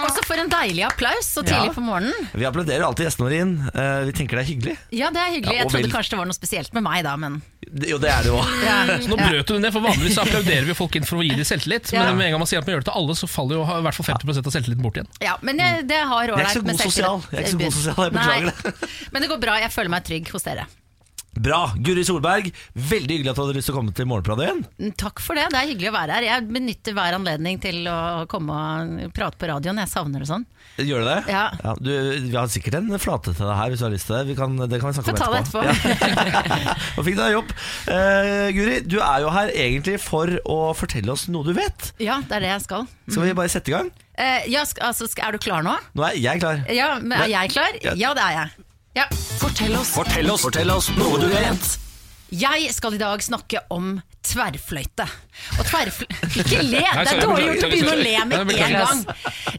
Også for en deilig applaus så tidlig Ja. på morgenen. Vi applauderer alltid gjestene våre inn. Eh, Vi tenker det er hyggelig. Ja, det er hyggelig. Ja, Jeg trodde vel- kanskje det var noe spesielt med meg da, men Det- Jo, det er det jo. ja. Så nå brøt du det ned, for vanligvis så applauderer vi folk inn for å gi dem selvtillit. Ja. Men med en gang man sier at man gjør det til alle, så faller jo i hvert fall 50% av selvtilliten bort igjen. ja, men jeg, det har Jeg er ikke så god sosial. Jeg er ikke så god sosial, jeg beklager det. Men det går bra. Jeg føler meg trygg hos dere. Bra. Guri Solberg, veldig hyggelig at du hadde lyst til å komme til Morgenpratet igjen. Mm, Takk for det. Det er hyggelig å være her. Jeg benytter hver anledning til å komme og prate på radioen. Jeg savner det sånn. Gjør du det? Ja. du, vi har sikkert en flate til deg her hvis du har lyst til det. Vi kan, det kan vi snakke Få om etterpå. etterpå. Ja. Nå fikk deg jobb. Uh, Guri, du er jo her egentlig for å fortelle oss noe du vet. Ja, det er det jeg skal. Skal vi bare sette i gang? Uh, ja, altså, er du klar nå? Nå er jeg klar. Ja, men Er jeg klar? Ja. Ja, det er jeg. Ja. Fortell oss. Fortell oss, fortell oss noe du vet. Jeg skal i dag snakke om tverrfløyte. Og tverrfløyte Ikke le! Det er dårlig gjort å begynne å le med en gang.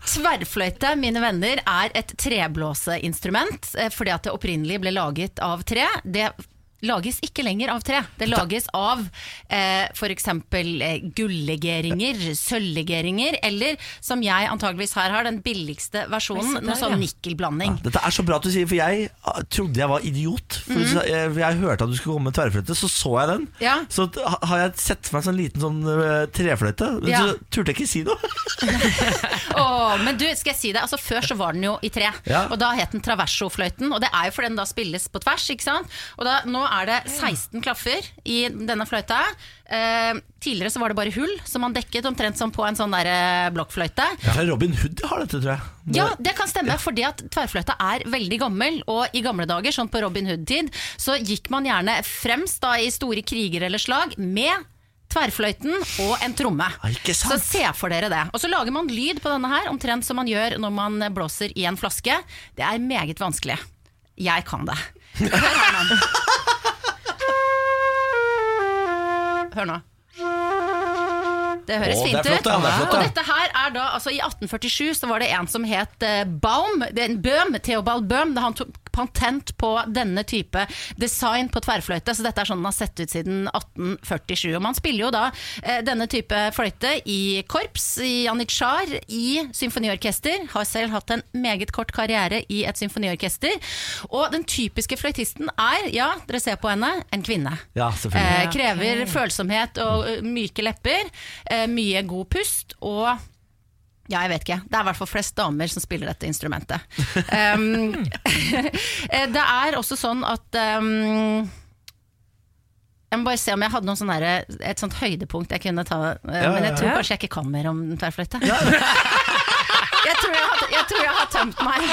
Tverrfløyte, mine venner, er et treblåseinstrument eh, fordi at det opprinnelig ble laget av tre. Det lages ikke lenger av tre. Det lages av eh, f.eks. Eh, gullegeringer, sølvlegeringer, eller som jeg antageligvis her har, den billigste versjonen, noe sånn ja. nikkelblanding. Dette er så bra at du sier, for jeg ah, trodde jeg var idiot. For mm. jeg, jeg hørte at du skulle komme med tverrfløyte, så så jeg den. Ja. Så har jeg sett for meg en sånn liten sånn eh, trefløyte, men Ja. så turte jeg ikke si noe. Åh, men du, skal jeg si det? Altså, før så var den jo i tre, Ja. og da het den traversofløyten. Og det er jo fordi den da spilles på tvers. ikke sant? Og da, Nå er det 16 klaffer i denne fløyta. Eh, tidligere så var det bare hull, som man dekket omtrent som på en sånn der, eh, blokkfløyte. Ja, Robin Hood har dette, tror jeg. Ja, det kan stemme, fordi at tverrfløyta er veldig gammel, og i gamle dager, sånn på Robin Hood-tid, så gikk man gjerne fremst da i store kriger eller slag med tverrfløyten og en tromme. Ja? Så se for dere det. Og så lager man lyd på denne her, omtrent som man gjør når man blåser i en flaske. Det er meget vanskelig. Jeg kan det. Her nå. Hør nå. Det høres Å, det er fint flott, ut. ja, det flott, ja. og dette her er da, altså I 1847 så var det en som het eh, Baum, det er en Bøhm, Theobald Bøhm. Da han tok patent på denne type design på tverrfløyte. Så dette er sånn den har sett ut siden 1847. Og man spiller jo da eh, denne type fløyte i korps, i janitsjar, i symfoniorkester. Har selv hatt en meget kort karriere i et symfoniorkester. Og den typiske fløytisten er, ja, dere ser på henne, en kvinne. Ja, selvfølgelig. Eh, krever følsomhet og myke lepper, eh, mye god pust og ja, jeg vet ikke. Det er i hvert fall flest damer som spiller dette instrumentet. Um, eh, det er også sånn at um, Jeg må bare se om jeg hadde noen sånn et sånt høydepunkt jeg kunne ta. Uh, Ja, men jeg ja, tror ja. kanskje jeg ikke kan mer om tverrfløyte. Jeg tror jeg har, jeg tror jeg har tømt meg.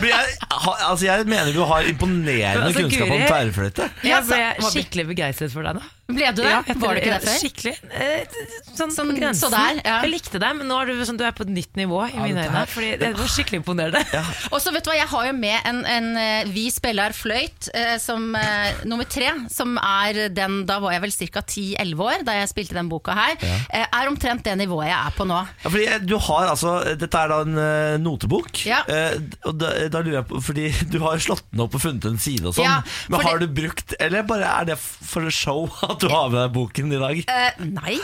Men jeg, ha- altså jeg mener du har imponerende Altså, kunnskap om tverrfløyte. Jeg ble skikkelig begeistret for deg nå. Ble du det? Ja, Var du ikke det før? Skikkelig. Eh, Sånn, Sånn- på grensen. så der, ja. Jeg likte deg, men nå er du, sånn, du er på et nytt nivå i mine øyne. Fordi det var skikkelig imponerende. Og så vet du hva, Jeg har jo med en, en eh, Vi spiller fløyt eh, som eh, nummer tre. Som er den Da var jeg vel ca. 10-11 år da jeg spilte den boka her. Eh, er omtrent det nivået jeg er på nå. Ja, fordi du har altså Dette er da en uh, notebok. Ja. Eh, og da, da lurer jeg på Fordi du har slått den opp og funnet en side og sånn. Ja, Men har du brukt Eller bare er det for show at du har med deg boken i dag? Eh, nei.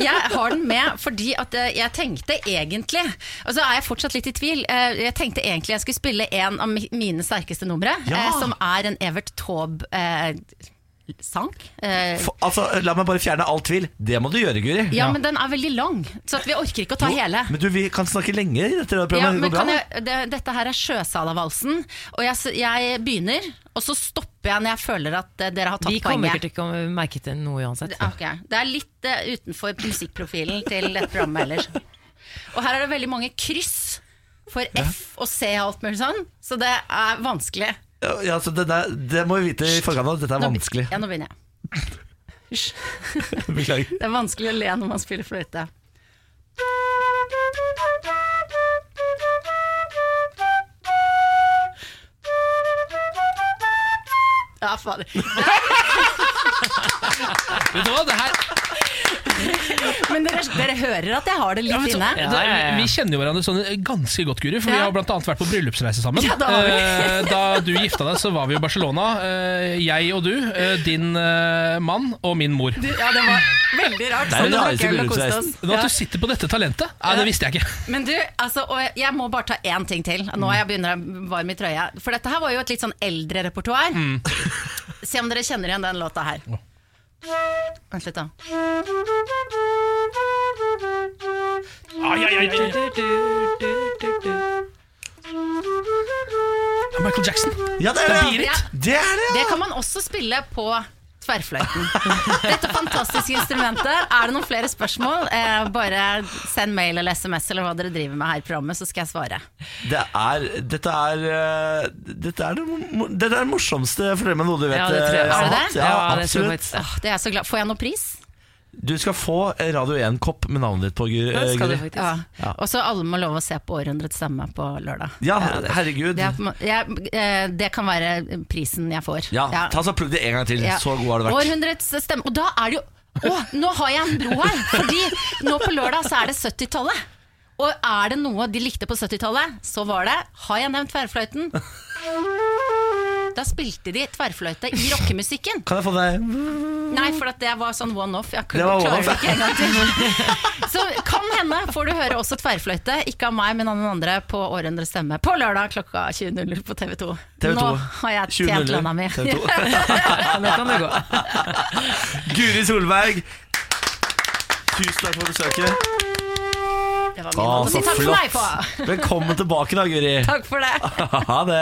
Jeg har den med fordi at eh, jeg tenkte egentlig Og så er jeg fortsatt litt i tvil. Eh, jeg tenkte egentlig jeg skulle spille en av mine sterkeste numre, Ja. eh, som er en Evert Taube-sang. Eh, For, altså, La meg bare fjerne all tvil. Det må du gjøre, Guri. ja, men den er veldig lang, så at vi orker ikke å ta Jo, hele. Men du, vi kan snakke lenge i dette programmet. Ja, men går bra, kan da. jeg, det, dette her er Sjøsalavalsen, og jeg, s- jeg begynner, og så stopper jeg når jeg føler at eh, dere har tatt Vi kommer poenget. ikke til å merke til noe uansett. Ok, Det er litt eh, utenfor musikkprofilen til dette programmet ellers. Og her er det veldig mange kryss for F og C og alt mulig sånn, så det er vanskelig. Ja, så det, der, det må vi vite i forkant av. Dette er Nå be- vanskelig. Ja, nå begynner jeg. Hysj. Beklager. Det er vanskelig å le når man spiller fløyte. Ja, fader. Vet du hva, det her Men dere, dere hører at jeg har det litt Ja, så, inne? Ja, ja, ja. Vi kjenner jo hverandre sånn ganske godt, Guri. For vi har annet vært på bryllupsreise sammen. Det vi. Eh, da du gifta deg, så var vi i Barcelona. Eh, Jeg og du, eh, din mann og min mor. Ja, det var veldig rart. Det er Sånn det øl bryllupsreisen. Nå At du sitter på dette talentet, Nei, det visste jeg ikke. Men du, altså, og jeg- må bare ta én ting til. Nå er jeg begynner jeg varm i trøya. For dette her var jo et litt sånn eldre repertoar. Se om dere kjenner igjen den låta her. Vent litt, da. Ai, ai, ai. Michael Jackson. Ja, det er Det er det! Beat It. Det er det, Det kan man også spille på tverrfløyten. Dette fantastiske instrumentet. Er det noen flere spørsmål, eh, bare send mail eller SMS eller hva dere driver med her i programmet, så skal jeg svare. Det er, dette er eh, Dette er det, det er det morsomste Fortell meg noe du vet. Ja, det tror jeg. eh, Er det det? Ja, Ja, det jeg absolutt. Åh, det er jeg så glad. Får jeg noe pris? Du skal få Radio 1-kopp med navnet ditt på. Du faktisk. Ja. Ja. Og så alle må love å se på Århundrets stemme på lørdag. Ja, herregud. Det, er, jeg, eh, det kan være prisen jeg får. Ja, ta så Plugg det en gang til. Så god har det vært. Århundrets stemme. Og da er det jo Å, nå har jeg en bro her! Fordi nå på lørdag så er det 70-tallet. Og er det noe de likte på 70-tallet, så var det Har jeg nevnt tverrfløyten? Da spilte de tverrfløyte i rockemusikken. Kan jeg få deg Nei, for at det var sånn one-off. Jeg Det var klarer det ikke en gang til. Så kan hende får du høre også tverrfløyte, ikke av meg, men av noen andre, på Århundrets stemme på lørdag klokka 20.00 på TV 2. TV 2. Nå har jeg tjent lønna mi. Nå kan det gå. Guri Solberg, tusen takk for besøket. Det min måte å si takk for meg på. Velkommen tilbake da, Guri. Takk for det. Ha det.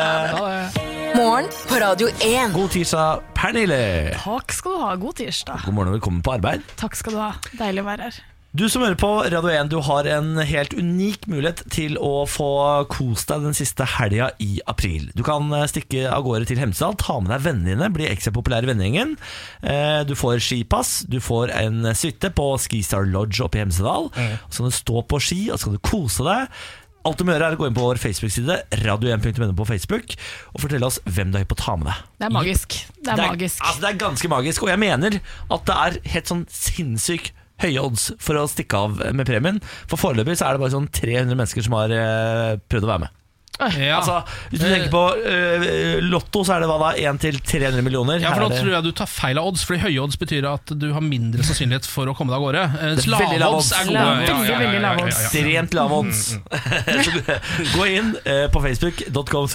Morgen på Radio 1. God tirsdag, Pernille. Takk skal du ha. God tirsdag. God morgen og velkommen på arbeid. Takk skal du ha. Deilig å være her. Du som hører på Radio 1, du har en helt unik mulighet til å få kost deg den siste helga i april. Du kan eh, stikke av gårde til Hemsedal, ta med deg vennene dine, bli ekstra populær i vennegjengen. Eh, Du får skipass, du får en suite på Skistar Lodge oppe i Hemsedal. Så kan du stå på ski, og så kan du kose deg. Alt du må gjøre er å gå inn på vår Facebook-side, radio1.no på Facebook, og fortelle oss hvem du har på å ta med deg. Det er magisk. Det er magisk. Altså, det er ganske magisk, og jeg mener at det er helt sånn sinnssykt høye odds for å stikke av med premien. For foreløpig så er det bare sånn 300 mennesker som har eh, prøvd å være med. Ja. Altså, hvis du tenker på uh, Lotto, så er det hva da? 1 til 300 millioner. Ja, for Nå Da tror jeg du tar feil av odds, Fordi høye odds betyr at du har mindre sannsynlighet for å komme deg av gårde. Eh, Det veldig lav Lave odds odds. er gode. Lav- Ja, ja, ja, ja, veldig lave ja, odds. Ekstremt lave odds. Så Gå inn uh, på facebook.com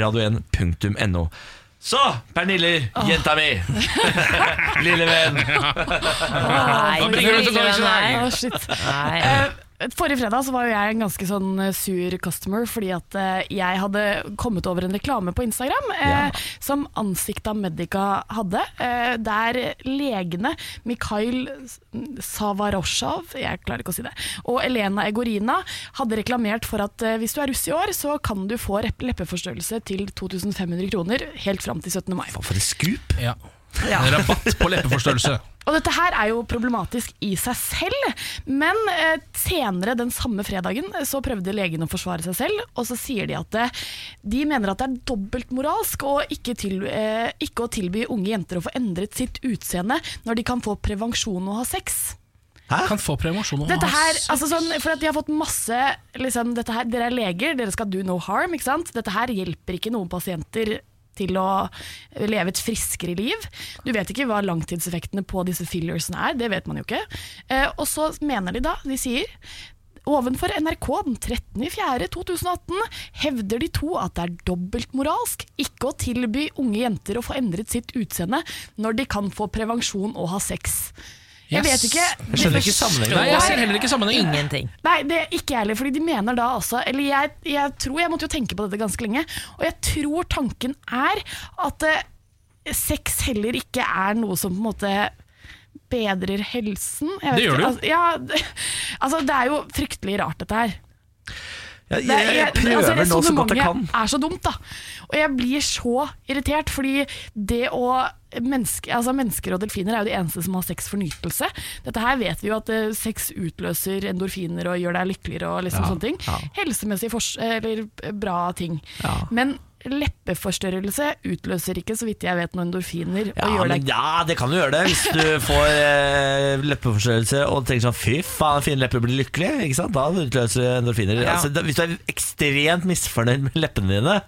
radio1.no. Så, Pernille, jenta mi. Lille venn. Nei, Hva bringer du til torgs i dag? nei. Eh, Forrige fredag så var jo jeg en ganske sånn eh, sur customer fordi at eh, jeg hadde kommet over en reklame på Instagram eh, som Ansikta Medica hadde, eh, der legene Mikhail Savaroshav jeg klarer ikke å si det, og Elena Egorina hadde reklamert for at eh, hvis du er russ i år, så kan du få leppeforstørrelse til 2500 kroner helt fram til 17. mai. Hva for et skup? Ja. Rabatt på leppeforstørrelse. Og dette her er jo problematisk i seg selv, men eh, senere den samme fredagen eh, så prøvde legen å forsvare seg selv, og så sier de at eh, de mener at det er dobbeltmoralsk å ikke, til, eh, ikke å tilby unge jenter å få endret sitt utseende når de kan få prevensjon og ha sex. Kan få prevensjon og Dette ha her, sex. altså sånn, for at de har fått masse liksom, dette her, Dere er leger, dere skal do no harm. Ikke sant? Dette her hjelper ikke noen pasienter til å leve et friskere liv. Du vet ikke hva langtidseffektene på disse fillersene er, det vet man jo ikke. Eh, og så mener de da, de sier Ovenfor NRK den 13.04.2018 hevder de to at det er dobbeltmoralsk ikke å tilby unge jenter å få endret sitt utseende når de kan få prevensjon og ha sex. Jeg Yes. vet ikke Jeg skjønner ikke sammenhengen. Nei, jeg ser heller ikke sammenhengen. Ingenting. Nei, det er ikke jeg heller, fordi de mener da også Eller jeg, jeg tror jeg måtte jo tenke på dette ganske lenge, og jeg tror tanken er at uh, sex heller ikke er noe som på en måte bedrer helsen. Jeg vet Det gjør du det jo. Altså, ja, altså, det er jo fryktelig rart, dette her. Jeg, er- jeg, jeg prøver altså, nå så godt jeg resonnementet Det er så dumt, da. Og jeg blir så irritert, fordi det å menneske, altså Mennesker og delfiner er jo de eneste som har sex for nytelse. Dette her vet vi jo at eh, sex utløser endorfiner og gjør deg lykkeligere og liksom Ja, sånne ting. ja. Helsemessig eller eh, bra ting. Ja. Men leppeforstørrelse utløser ikke, så vidt jeg vet, noen endorfiner. Ja, og gjør men ja, det kan jo gjøre det hvis du får eh, leppeforstørrelse og tenker sånn fy faen, fine lepper blir lykkelig. Da utløser endorfiner. Ja. Altså, hvis du er ekstremt misfornøyd med leppene dine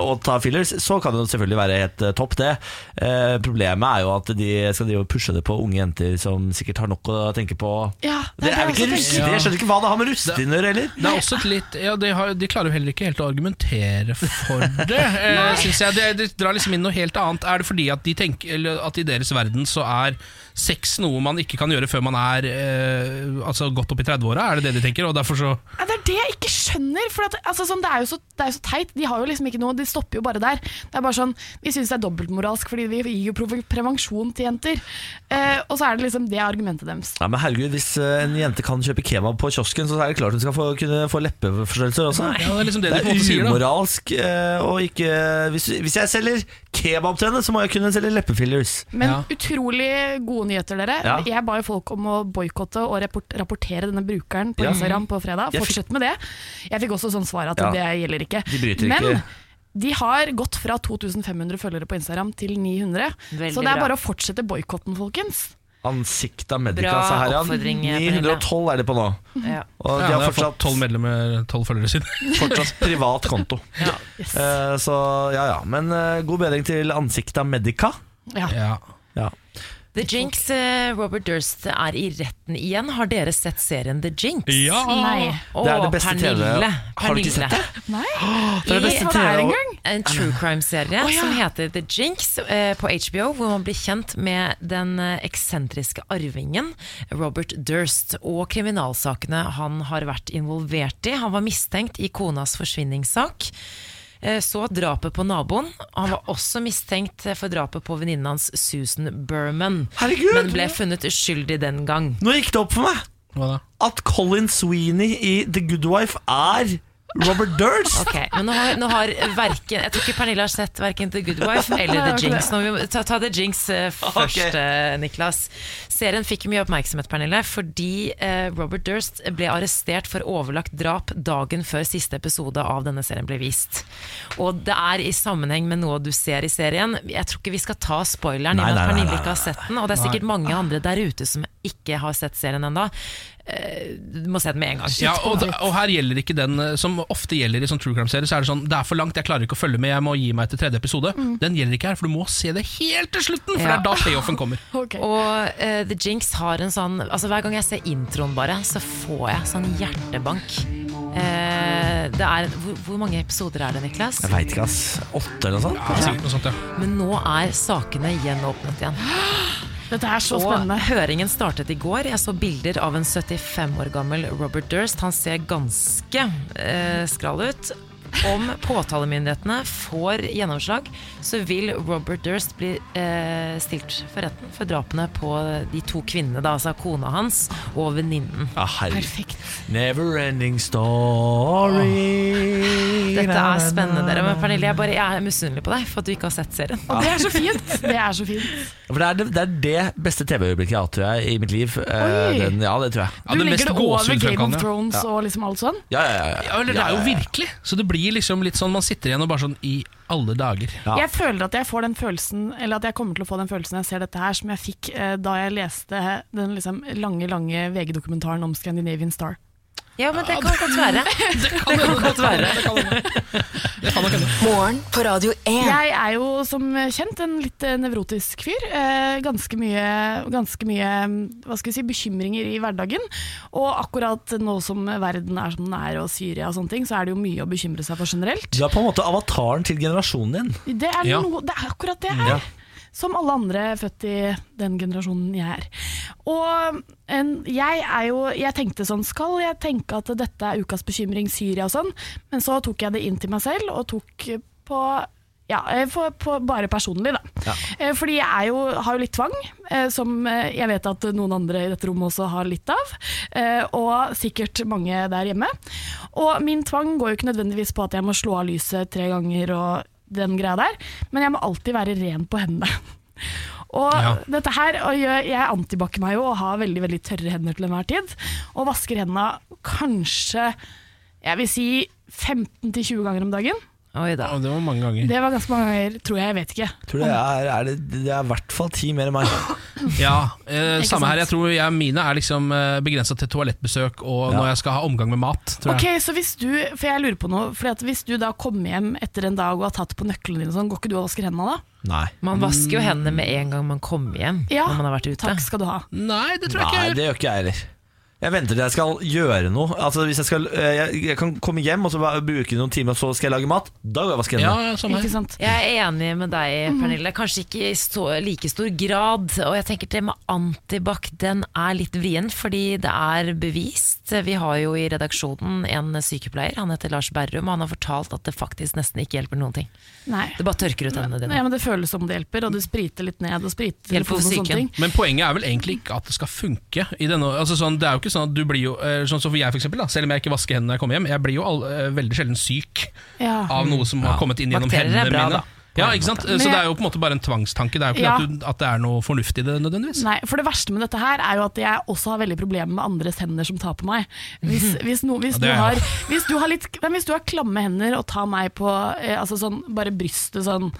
og ta fillers, så kan det selvfølgelig være helt eh, topp, det. Eh, problemet er jo at de skal drive og pushe det på unge jenter som sikkert har nok å tenke på. Ja, Det er ikke jeg også russetid. tenker. Jeg skjønner ikke hva det har med russetid å gjøre heller. Det er også et litt ja, de, har, de klarer jo heller ikke helt å argumentere for det, eh, syns jeg. De, de drar liksom inn noe helt annet. Er det fordi at de tenker eller at i deres verden så er sex noe man ikke kan gjøre før man er eh, altså godt opp i 30-åra? Er det det de tenker? Og derfor så Ja, det er det jeg ikke skjønner. For at, altså, sånn, det, er jo så, det er jo så teit. De har jo liksom ikke noe, de stopper jo bare der. Det er bare sånn, Vi syns det er dobbeltmoralsk fordi vi gir jo prevensjon til jenter. Eh, og så er det liksom det argumentet deres. Ja, men herregud, Hvis eh, en jente kan kjøpe kebab på kiosken, så er det klart hun skal få, kunne få leppeforstørrelser også. Ja, det er liksom det, Det de er sier. umoralsk eh, og ikke hvis, hvis jeg selger kebab til henne, så må jeg kunne selge leppefillers. Men Ja. utrolig gode nyheter, dere. Ja. Jeg ba jo folk om å boikotte og rapportere denne brukeren på Ja. Instagram på fredag. Fortsett med det. Jeg fikk også sånn svar at Ja. det gjelder ikke. De bryter Men ikke. De har gått fra 2500 følgere på Instagram til 900. Veldig så det er bra. bare å fortsette boikotten, folkens. Ansikta Medica, her, ja. oppfordring, 912 er de på nå. Ja. Og de har har fortsatt, tolv medlemmer, tolv følgere siden. fortsatt privat konto. Yes. Eh, så ja ja. Men eh, god bedring til Ansikta Medica. Ja. Ja. Ja. The Jinx, eh, Robert Durst er i retten igjen. Har dere sett serien The Jinx? Nei. Å, Det er det beste TV. Pernille. Har du ikke sett det? Nei. Det er det beste TV. Det TV. engang? En true crime-serie oh, ja. som heter The Jinx eh, på HBO, hvor man blir kjent med den eh, eksentriske arvingen Robert Durst og kriminalsakene han har vært involvert i. Han var mistenkt i konas forsvinningssak. Eh, Så drapet på naboen. Han var også mistenkt for drapet på venninnen hans Susan Berman, Herregud! men ble funnet uskyldig den gang. Nå gikk det opp for meg Hva da? at Colin Sweeney i The Good Wife er Robert Durst. Okay, men nå har, nå har verken, Jeg tror ikke Pernille har sett verken The Good Wife eller The Jinx. Nå må ta, ta The Jinx eh, først, okay. eh, Niklas. Serien fikk mye oppmerksomhet, Pernille, fordi eh, Robert Durst ble arrestert for overlagt drap dagen før siste episode av denne serien ble vist. Og det er i sammenheng med noe du ser i serien. Jeg tror ikke vi skal ta spoileren i og med at Pernille ikke har sett den, og det er sikkert mange andre der ute som ikke har sett serien ennå. Eh, Du må se den med en gang. Ja, og, og her gjelder ikke den eh, som ofte gjelder i sånn true crime-serier. Så er det sånn, det er for langt, jeg klarer ikke å følge med, jeg må gi meg til tredje episode. Den gjelder ikke her, for du må se det helt til slutten, for Ja. det er da payoffen kommer. okay. Og uh, The Jinx har en sånn Altså Hver gang jeg ser introen bare Så får jeg sånn hjertebank Uh, Det er hvor, hvor mange episoder er det, Niklas? Jeg veit ikke, ass. Åtte eller noe sånt? Ja, sikkert noe sånt, ja. Men nå er sakene gjenåpnet igjen Dette er så Og spennende. høringen startet i går. Jeg så bilder av en 75 år gammel Robert Durst. Han ser ganske eh, skral ut. Om påtalemyndighetene får gjennomslag, så vil Robert Durst bli eh, stilt for retten for drapene på de to kvinnene, da, altså kona hans og venninnen. Ah. Perfekt. Never ending story. Dette er spennende, dere. Men Pernille, jeg, bare, jeg er misunnelig på deg for at du ikke har sett serien. Og det er så fint. Det er så fint. For det er det, det, er det beste TV-øyeblikket jeg har hatt, tror jeg, i mitt liv. Eh, Oi. Den, ja, det tror jeg. Ja, Du det legger det over Game of Thrones Thrones og liksom alt sånn? Ja, ja, ja, ja. Ja, eller det er jo virkelig. Så det blir liksom litt sånn man sitter igjen og bare sånn i alle dager. Ja. Jeg føler at jeg får den følelsen Eller at jeg kommer til å få den følelsen jeg ser dette her, som jeg fikk eh, da jeg leste den liksom lange lange VG-dokumentaren om Scandinavian Star. Ja, men det kan godt være. Det kan godt være. Det kan nok hende. Morgen på Radio 1. Jeg er jo som kjent en litt nevrotisk fyr. Eh, ganske mye, ganske mye hva skal vi si, bekymringer i hverdagen. Og akkurat nå som verden er som den er, og Syria og sånne ting, så er det jo mye å bekymre seg for generelt. Du er på en måte avataren til generasjonen din. Det er, noe, det er akkurat det her. Ja. Som alle andre født i den generasjonen jeg er. Og en, jeg er jo Jeg tenkte sånn Skal jeg tenke at dette er ukas bekymring, Syria og sånn? Men så tok jeg det inn til meg selv, og tok på ja, eh, for, på, bare personlig, da. Ja. Eh, Fordi jeg er jo, har jo litt tvang, eh, som eh, jeg vet at noen andre i dette rommet også har litt av. eh, Og sikkert mange der hjemme. Og min tvang går jo ikke nødvendigvis på at jeg må slå av lyset tre ganger og den greia der, men jeg må alltid være ren på hendene. Og Ja. dette her, og jeg, jeg antibac meg jo og har veldig veldig tørre hender til enhver tid. Og vasker hendene kanskje jeg vil si 15-20 ganger om dagen. Oi da. Det var mange ganger. Det var ganske mange ganger, tror jeg. Jeg vet ikke. Tror det er, er det, det er i hvert fall ti mer enn meg. Ja, eh, samme samme her. Jeg tror jeg, mine er liksom eh, begrensa til toalettbesøk og Ja. når jeg skal ha omgang med mat. Tror Ok, jeg. så hvis du, for jeg lurer på noe Fordi at Hvis du da kommer hjem etter en dag og har tatt på nøklene dine, og sånn, går ikke du og vasker hendene da? Nei. Man vasker jo hendene med en gang man kommer hjem. Ja, når man har vært ute. Takk skal du ha. Nei, det tror jeg ikke Nei, jeg gjør. det gjør ikke jeg heller. Jeg venter til jeg skal gjøre noe. Altså hvis Jeg skal eh, jeg, jeg kan komme hjem og så bruke noen timer, og så skal jeg lage mat. Da går jeg og vasker hendene. ja, sant? Jeg er enig med deg, Pernille. Kanskje ikke i så, like stor grad. Og jeg tenker det med antibac, den er litt vrien, fordi det er bevist. Vi har jo i redaksjonen en sykepleier, han heter Lars Berrum, og han har fortalt at det faktisk nesten ikke hjelper noen ting. Nei. Det bare tørker ut hendene Nei, dine. men Det føles som det hjelper, og du spriter litt ned og spriter Hjelper telefonen og sånne ting. Men poenget er vel egentlig ikke at det skal funke. I denne, altså sånn, det er jo ikke sånn at du blir jo eh, Sånn som jeg for eksempel, da, Selv om jeg ikke vasker hendene når jeg kommer hjem, jeg blir jo all, eh, veldig sjelden syk Ja. av noe som har kommet inn gjennom Bakterier er hendene bra, mine. da. Ja, ikke sant? Så det er jo på en måte bare en tvangstanke. Det er jo ikke Ja. at, du, at det er noe fornuft i det nødvendigvis. Nei, for det verste med dette her er jo at jeg også har veldig problemer med andres hender som tar på meg. Hvis, hvis, no, hvis, Ja, du, har, hvis, du har litt, hvis du har klamme hender og tar meg på eh, altså sånn, bare brystet sånn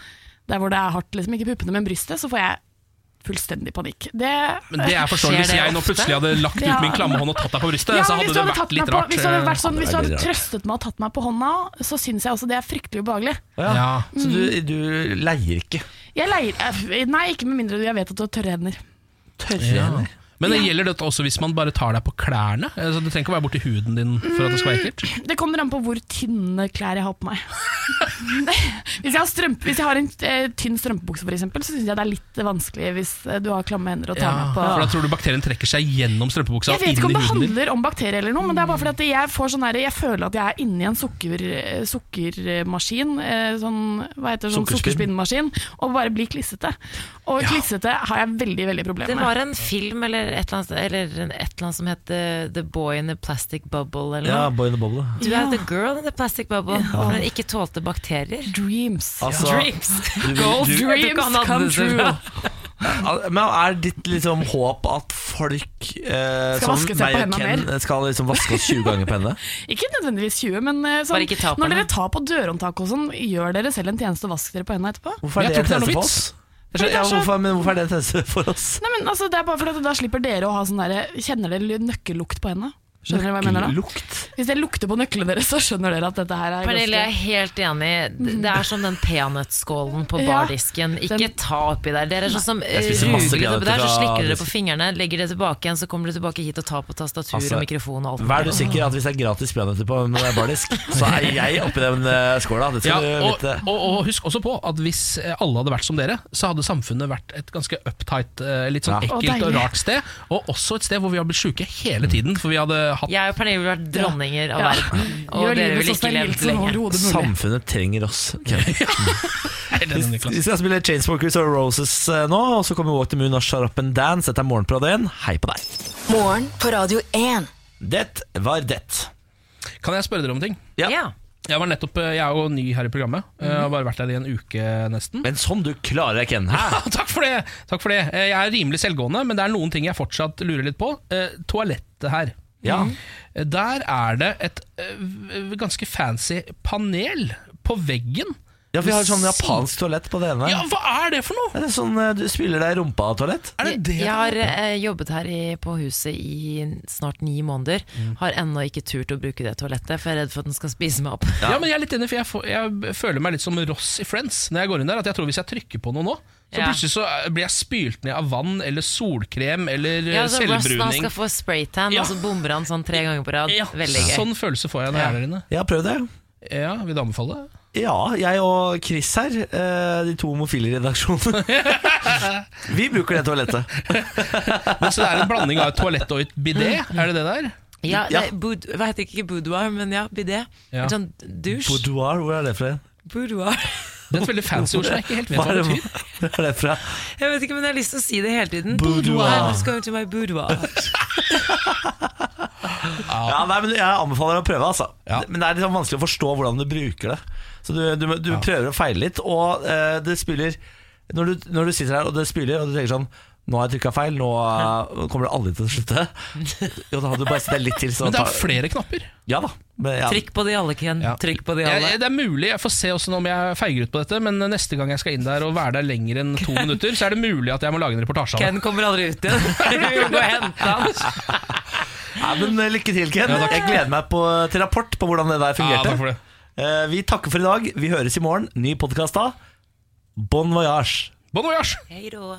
Der hvor det er hardt, liksom ikke puppene, men brystet, så får jeg fullstendig panikk. Det, Men det er forståelig hvis jeg nå plutselig hadde lagt Ja. ut min klamme hånd og tatt deg på brystet, Ja, så hadde det vært litt rart. på. Hvis du hadde, vært sånn, hvis du hadde trøstet meg og tatt meg på hånda, så syns jeg også det er fryktelig ubehagelig. Ja. Ja. Så du, du leier ikke. Jeg leier, eh, nei, ikke med mindre jeg vet at du har tørre hender. Tørre Ja. hender. Men det Ja. gjelder dette også hvis man bare tar deg på klærne? Altså, det trenger ikke å være borti huden din for at det skal være ekkelt. Det kommer an på hvor tynne klær jeg har på meg. hvis, jeg har strømpe, hvis jeg har en eh, tynn strømpebukse, eksempel, så syns jeg det er litt vanskelig hvis eh, du har klamme hender og tar meg på For da tror du bakterien trekker seg gjennom strømpebuksa Jeg vet ikke om det handler om bakterier eller noe, men det er bare fordi at jeg får sånn her, Jeg føler at jeg er inni en sukker, eh, sukkermaskin, eh, sånn, hva heter det, sånn sukkerspinnmaskin, og bare blir klissete. Og klissete har jeg veldig, veldig problemer med. Det var en film eller et eller annet, eller et eller annet som het eh, The Boy in the Plastic Bubble. Eller Ja, noe. boy in the bubble. Du er the girl in the plastic bubble. ja. den ikke tålte bakterier. Dreams. Altså, Dreams. du, Gold du, dreams du come true. men er ditt liksom håp at folk eh, Skal som meg på og hendene mer. skal liksom vaske oss 20 ganger på hendene? Ikke nødvendigvis 20, men eh, sånn, ta når dere tar på dørhåndtak og sånn, gjør dere selv en tjeneste og vask dere på hendene etterpå. Hvorfor er det en det er tjeneste på for oss? Skjønner- Ja, hvorfor, men hvorfor er det en for oss? Nei, men altså, det er bare fordi at Da slipper dere å ha sånn der, Kjenner dere nøkkellukt på hendene? Skjønner dere hva jeg mener da? Lukt. Hvis jeg lukter på nøklene deres, så skjønner dere at dette her er Pernille, jeg er helt enig. Det er som den peanøttskålen på bardisken. Ikke den- ta oppi der. Dere er sånn som ruger litt oppi der, så slikker dere på fingrene, legger det tilbake igjen, så kommer dere tilbake hit og tar på tastatur Altså, og mikrofon og alt. Vær du sikker at hvis det er gratis peanøtter på en bardisk, så er jeg oppi den eh, skåla. Det Ja, skal du vite. og, og husk også på at hvis eh, alle hadde vært som dere, så hadde samfunnet vært et ganske uptight, eh, litt sånn Ja. Ekkelt og deilig. rart sted. Og også et sted hvor vi har blitt sjuke hele tiden. For vi hadde hatt Jeg og Pernille ville vært dronninger av verden, og Gjør dere ville ikke levd lenge. Samfunnet trenger oss. Ken. Helt enig, Niklas. Vi skal spille Chainsmokers og Roses eh, nå, og så kommer Walk the Moon og Shut Up and Dance. Dette er Morgenprodien. Hei på deg. Morgen på Radio 1. Det var det. Kan jeg spørre dere om ting? Ja. Ja. Jeg, var nettopp, eh, jeg er jo ny her i programmet. Jeg har bare vært her i en uke nesten. Men sånn du klarer deg, Ken. Hæ? Ja, takk for det! Takk for det. Eh, Jeg er rimelig selvgående, men det er noen ting jeg fortsatt lurer litt på. Eh, Toalettet her. Ja. Eh, Der er det et eh, ganske fancy panel på veggen. Ja, for vi har sånn japansk toalett på det ene. Ja, hva er det for noe? Er det sånn eh, du spiller deg i rumpa-toalett? Er det det? Jeg har eh, jobbet her i, på huset i snart ni måneder. Mm. Har ennå ikke turt å bruke det toalettet, for jeg er redd for at den skal spise meg opp. Ja. men jeg er litt enig, for jeg, får, jeg føler meg litt som Ross i Friends når jeg går inn der. At jeg tror Hvis jeg trykker på noe nå, så Ja. plutselig så eh, blir jeg spylt ned av vann eller solkrem eller Ja, eh, så Ross nå selvbruning. skal få spraytan, Ja. og så bomber han sånn tre ganger på rad. Ja, Veldig gøy. Sånn følelse får jeg når jeg er der inne. Ja, prøv det. Ja, Vil du anbefale det? Ja, jeg og Chris her, eh, de to homofile i redaksjonen, vi bruker det toalettet. Men Så det er en blanding av et toalett og et bidé? Er det det der? Ja, Ja. det boud, Hva heter ikke boudoir, men ja, bidé. Ja. En sånn dusj. Boudoir, hvor er det fra? Boudoir. Det er et veldig fancy ord som jeg ikke helt vet Hva det betyr. Hva er det fra? Jeg vet ikke, men jeg har lyst til å si det hele tiden. Boudoir. Just going to my boudoir. Ja, nei, men Jeg anbefaler å prøve, altså. Ja. Men det er litt sånn vanskelig å forstå hvordan du bruker det. Så du, du, du prøver å feile litt, og uh, det spiller når du, når du sitter her og det spiller, og du tenker sånn Nå har jeg trykka feil, nå kommer det aldri til å slutte. Jo, da hadde du bare litt til. Så Men det er flere knapper. Ja da. Men, ja. Trykk på de alle, Ken. Ja. Trykk på de Jeg, det er mulig, jeg får se også om jeg feiger ut på dette, men neste gang jeg skal inn der og være der lenger enn to minutter, så er det mulig at jeg må lage en reportasje av det. Ken kommer aldri ut igjen. Vi må hente han. Ja, men eh, Lykke til, Ken. Ja, jeg gleder meg på, til rapport på hvordan det der Ja, fungerte. takk for det. Eh, vi takker for i dag. Vi høres i morgen. Ny podkast da. Bon voyage. Bon voyage! Hei då.